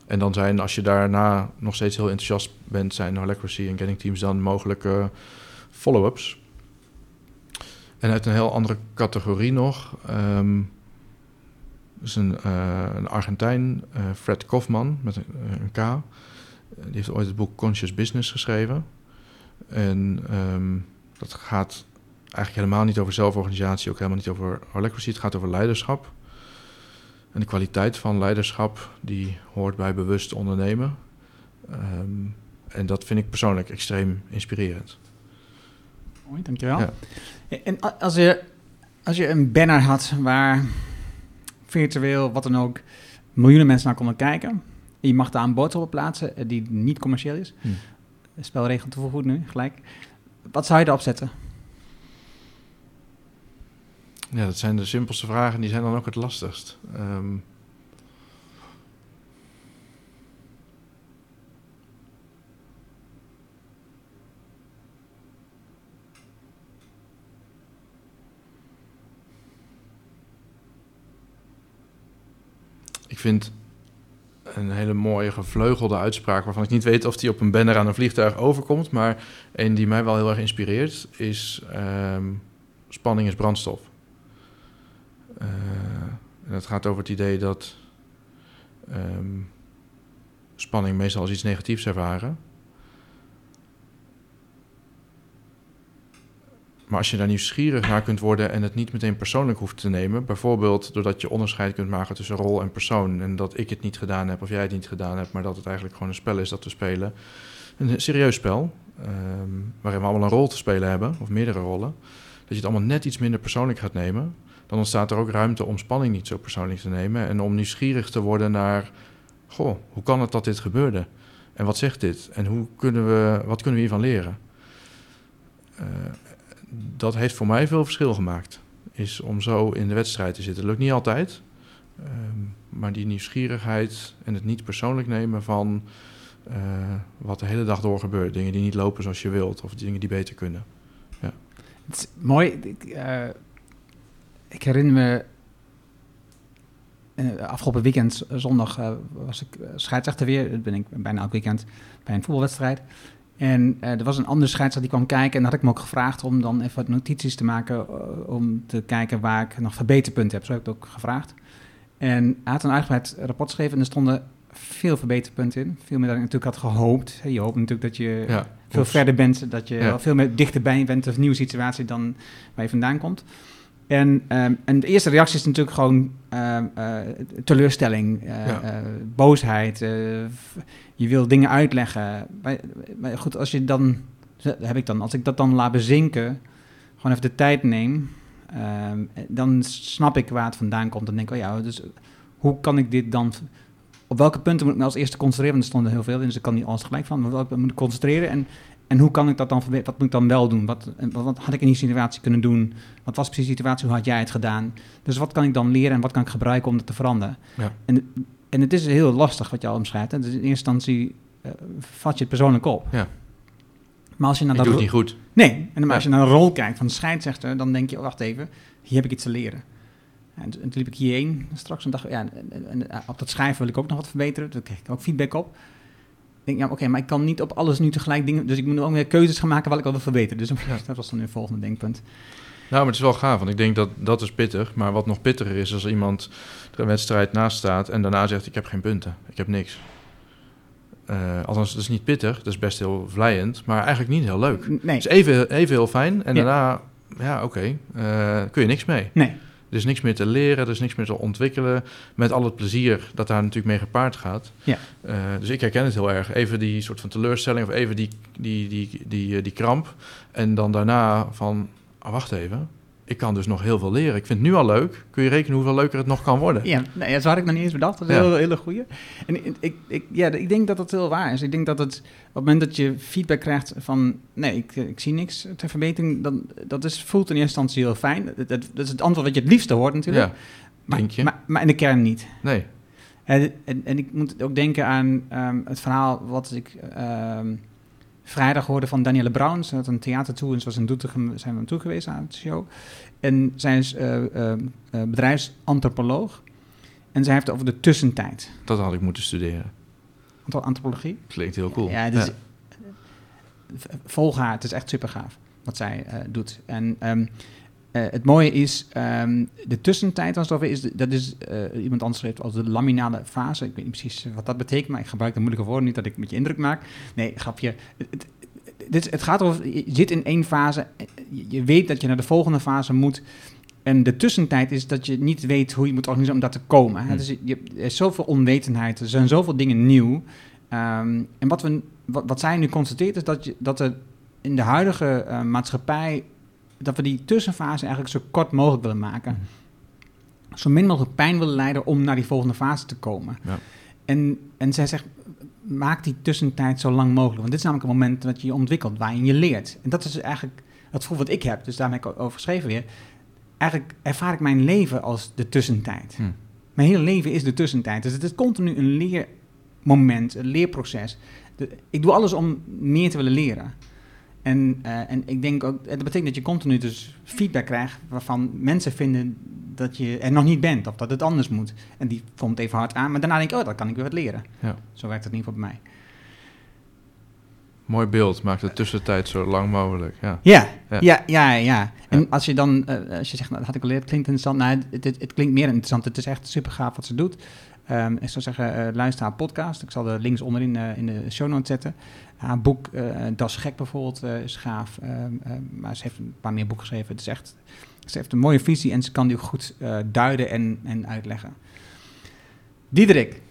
en dan zijn, als je daarna nog steeds heel enthousiast bent, zijn Holacracy en Getting Teams dan mogelijke follow-ups. En uit een heel andere categorie nog. Um, is een, uh, een Argentijn, uh, Fred Kaufman, met een, een, K. Die heeft ooit het boek Conscious Business geschreven. En um, dat gaat eigenlijk helemaal niet over zelforganisatie, ook helemaal niet over holacracy. Het gaat over leiderschap. En de kwaliteit van leiderschap, die hoort bij bewust ondernemen. Um, en dat vind ik persoonlijk extreem inspirerend. Mooi, dankjewel. Ja. En als je, als je een banner had waar virtueel, wat dan ook, miljoenen mensen naar konden kijken... en je mag daar een boodschap op plaatsen eh, die niet commercieel is... Hm. Spelregel toevoegd nu, gelijk. Wat zou je erop zetten? Ja, dat zijn de simpelste vragen, die zijn dan ook het lastigst. Um, ik vind een hele mooie gevleugelde uitspraak... waarvan ik niet weet of die op een banner aan een vliegtuig overkomt... maar een die mij wel heel erg inspireert is... Um, spanning is brandstof. Uh, en het gaat over het idee dat um, spanning meestal als iets negatiefs ervaren. Maar als je daar nieuwsgierig naar kunt worden en het niet meteen persoonlijk hoeft te nemen, bijvoorbeeld doordat je onderscheid kunt maken tussen rol en persoon en dat ik het niet gedaan heb of jij het niet gedaan hebt, maar dat het eigenlijk gewoon een spel is dat we spelen. Een serieus spel, um, waarin we allemaal een rol te spelen hebben, of meerdere rollen. Dat je het allemaal net iets minder persoonlijk gaat nemen dan ontstaat er ook ruimte om spanning niet zo persoonlijk te nemen en om nieuwsgierig te worden naar, goh, hoe kan het dat dit gebeurde? En wat zegt dit? En hoe kunnen we, wat kunnen we hiervan leren? Uh, dat heeft voor mij veel verschil gemaakt. Is om zo in de wedstrijd te zitten. Lukt niet altijd. Um, maar die nieuwsgierigheid en het niet persoonlijk nemen van uh, wat de hele dag door gebeurt. Dingen die niet lopen zoals je wilt of dingen die beter kunnen. Ja. Het is mooi. Uh, ik herinner me. Uh, afgelopen weekend, zondag, was ik scheidsrechter weer. Dat ben ik bijna elk weekend bij een voetbalwedstrijd. En uh, er was een andere scheidsrechter die kwam kijken. En had ik me ook gevraagd om dan even wat notities te maken. Uh, om te kijken waar ik nog verbeterpunten heb. Zo heb ik het ook gevraagd. En hij had een uitgebreid rapport geschreven. En er stonden veel verbeterpunten in. Veel meer dan ik natuurlijk had gehoopt. Je hoopt natuurlijk dat je ja, veel verder bent. Dat je ja. veel meer dichterbij bent. Of een nieuwe situatie dan waar je vandaan komt. En, um, en de eerste reactie is natuurlijk gewoon uh, uh, teleurstelling, uh, ja. boosheid. je wil dingen uitleggen. Maar, maar, goed, als je dan, heb ik dan, als ik dat dan laat bezinken, gewoon even de tijd neem, ehm, dan snap ik waar het vandaan komt. Dan denk ik, oh ja, dus hoe kan ik dit dan op welke punten moet ik me als eerste concentreren? Want er stonden heel veel in, dus ik kan niet alles gelijk van. Maar welke moet ik concentreren? En en hoe kan ik dat dan verbeteren? Wat moet ik dan wel doen? Wat, wat, had ik in die situatie kunnen doen? Wat was precies de situatie? Hoe had jij het gedaan? Dus wat kan ik dan leren en wat kan ik gebruiken om dat te veranderen? Ja. En, en het is heel lastig wat je al omschrijft. Hè? Dus in eerste instantie uh, vat je het persoonlijk op. Ja. Maar als je naar ik dat doe het niet goed. Nee, en als je naar een rol kijkt van de scheidsrechter, dan denk je, oh, wacht even, hier heb ik iets te leren. En, toen liep ik hierheen straks en dacht, ja, en, en, op dat schrijven wil ik ook nog wat verbeteren. Daar kreeg ik ook feedback op denk, ja, oké, maar ik kan niet op alles nu tegelijk dingen... Dus ik moet ook weer keuzes gaan maken wat ik al wil verbeteren. Dus dat was dan nu volgende denkpunt. Nou, maar het is wel gaaf, want ik denk dat dat is pittig. Maar wat nog pittiger is, als iemand er een wedstrijd naast staat... en daarna zegt, ik heb geen punten, ik heb niks. Uh, althans, dat is niet pittig, dat is best heel vlijend, maar eigenlijk niet heel leuk. Nee. Het is even, even heel fijn en daarna, ja, oké, okay, uh, kun je niks mee. Nee. Er is niks meer te leren, er is niks meer te ontwikkelen. Met al het plezier dat daar natuurlijk mee gepaard gaat. Ja. Uh, dus ik herken het heel erg. Even die soort van teleurstelling of even die, die, die, die, die, die kramp. En dan daarna van, oh, wacht even. Ik kan dus nog heel veel leren. Ik vind het nu al leuk. Kun je rekenen hoeveel leuker het nog kan worden? Ja, nee, dat had ik nog niet eens bedacht. Dat is Ja. een hele, hele goeie. En ik, ik, ja, ik denk dat dat heel waar is. Ik denk dat het, op het moment dat je feedback krijgt van... nee, ik, ik zie niks ter verbetering... Dan, dat is, voelt in eerste instantie heel fijn. Dat, dat, dat is het antwoord wat je het liefste hoort natuurlijk. Ja, maar, denk je? Maar, maar in de kern niet. nee. En, en, en ik moet ook denken aan ehm, het verhaal wat ik ehm, vrijdag hoorde van Danielle Brown. Ze had een theatertour en ze was in Doetinchem, zijn we naartoe geweest aan het show. En zij is eh, bedrijfsantropoloog. En zij heeft over de tussentijd. Dat had ik moeten studeren. Antropologie? Klinkt heel cool. Ja, v- volg haar. Het is echt super gaaf wat zij doet. En ehm, eh, het mooie is, ehm, de tussentijd, als over is, dat is eh, iemand anders schreef als de laminale fase. Ik weet niet precies wat dat betekent, maar ik gebruik de moeilijke woorden niet dat ik met je indruk maak. Nee, grapje. Het, het, dit, het gaat over, je zit in één fase, je, weet dat je naar de volgende fase moet. En de tussentijd is dat je niet weet hoe je moet organiseren om daar te komen. Hè? Hmm. Dus je, er is zoveel onwetendheid, er zijn zoveel dingen nieuw. Ehm, en wat, we, wat, wat zij nu constateert is dat, je, dat er in de huidige eh, maatschappij... dat we die tussenfase eigenlijk zo kort mogelijk willen maken. Zo min mogelijk pijn willen leiden om naar die volgende fase te komen. Ja. En, en zij zegt, maak die tussentijd zo lang mogelijk. Want dit is namelijk een moment dat je je ontwikkelt, waarin je leert. En dat is eigenlijk het gevoel wat ik heb. Dus daar heb ik over geschreven weer. Eigenlijk ervaar ik mijn leven als de tussentijd. Hm. Mijn hele leven is de tussentijd. Dus het is continu een leermoment, een leerproces. De- ik doe alles om meer te willen leren. En, eh, en ik denk ook, dat betekent dat je continu dus feedback krijgt waarvan mensen vinden dat je er nog niet bent of dat het anders moet. En die komt even hard aan, maar daarna denk ik, oh, dan kan ik weer wat leren. Ja. Zo werkt het in ieder geval bij mij. Mooi beeld. Maak de tussentijd zo lang mogelijk. Ja. Ja, Ja. ja, ja, ja. En Ja. als je dan, eh, als je zegt, nou, dat had ik al geleerd, klinkt interessant. Nou, het, het, het klinkt meer interessant. Het is echt super gaaf wat ze doet. Ehm, ik zou zeggen, eh, luister haar podcast. Ik zal de links onderin eh, in de show notes zetten. Haar boek, eh Das Gek bijvoorbeeld, is gaaf. Ehm, ehm, maar ze heeft een paar meer boeken geschreven. Het is ze heeft een mooie visie en ze kan die ook goed duiden en, en uitleggen. Diederik,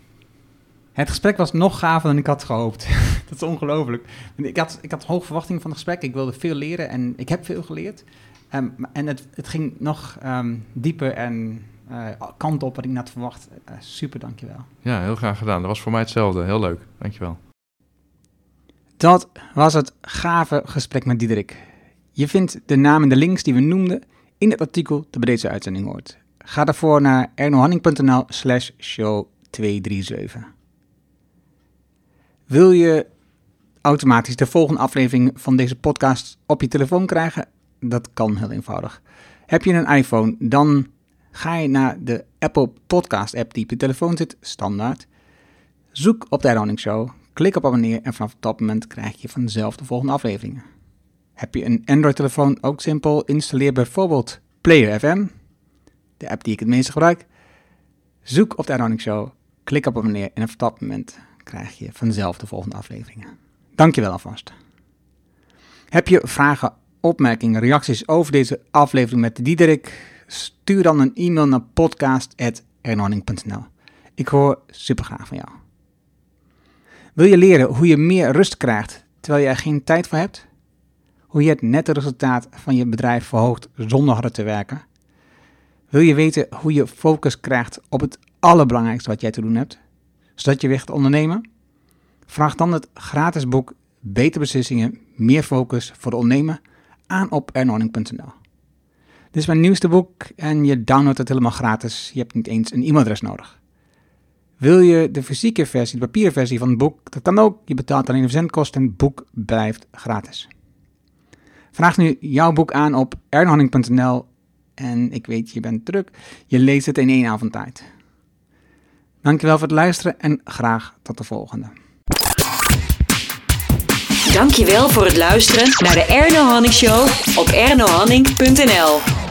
het gesprek was nog gaver dan ik had gehoopt. dat is ongelooflijk. Ik had, ik had hoge verwachtingen van het gesprek. Ik wilde veel leren en ik heb veel geleerd. Maar- en het, het ging nog dieper en kant op wat ik net verwacht. Eh, super, dankjewel. ja, heel graag gedaan. Dat was voor mij hetzelfde. Heel leuk. Dankjewel. Dat was het gave gesprek met Diederik. Je vindt de namen en de links die we noemden in het artikel dat bij deze uitzending hoort. Ga daarvoor naar ernohanning.nl slash show 237. Wil je automatisch de volgende aflevering van deze podcast op je telefoon krijgen? Dat kan heel eenvoudig. Heb je een iPhone, dan ga je naar de Apple Podcast app die op je telefoon zit, standaard. Zoek op de Herhaling Show, klik op abonneer en vanaf dat moment krijg je vanzelf de volgende afleveringen. Heb je een Android-telefoon, ook simpel, installeer bijvoorbeeld Player FM, de app die ik het meest gebruik. Zoek op de Herhaling Show, klik op abonneer en vanaf dat moment krijg je vanzelf de volgende afleveringen. Dankjewel alvast. Heb je vragen, opmerkingen, reacties over deze aflevering met Diederik? Stuur dan een e-mail naar podcast.ernhorning.nl. Ik hoor super graag van jou. Wil je leren hoe je meer rust krijgt terwijl je er geen tijd voor hebt? Hoe je het nette resultaat van je bedrijf verhoogt zonder harder te werken? Wil je weten hoe je focus krijgt op het allerbelangrijkste wat jij te doen hebt, zodat je weer ondernemen? Vraag dan het gratis boek Beter Beslissingen, Meer Focus voor de Ondernemer aan op ernorning.nl. Dit is mijn nieuwste boek en je downloadt het helemaal gratis. Je hebt niet eens een e-mailadres nodig. Wil je de fysieke versie, de papieren versie van het boek? Dat kan ook. Je betaalt alleen de verzendkosten en het boek blijft gratis. Vraag nu jouw boek aan op ernhorning.nl en ik weet, je bent druk. Je leest het in één avond tijd. Dankjewel voor het luisteren en graag tot de volgende. Dankjewel voor het luisteren naar de Erno Hanning Show op ernohanning.nl.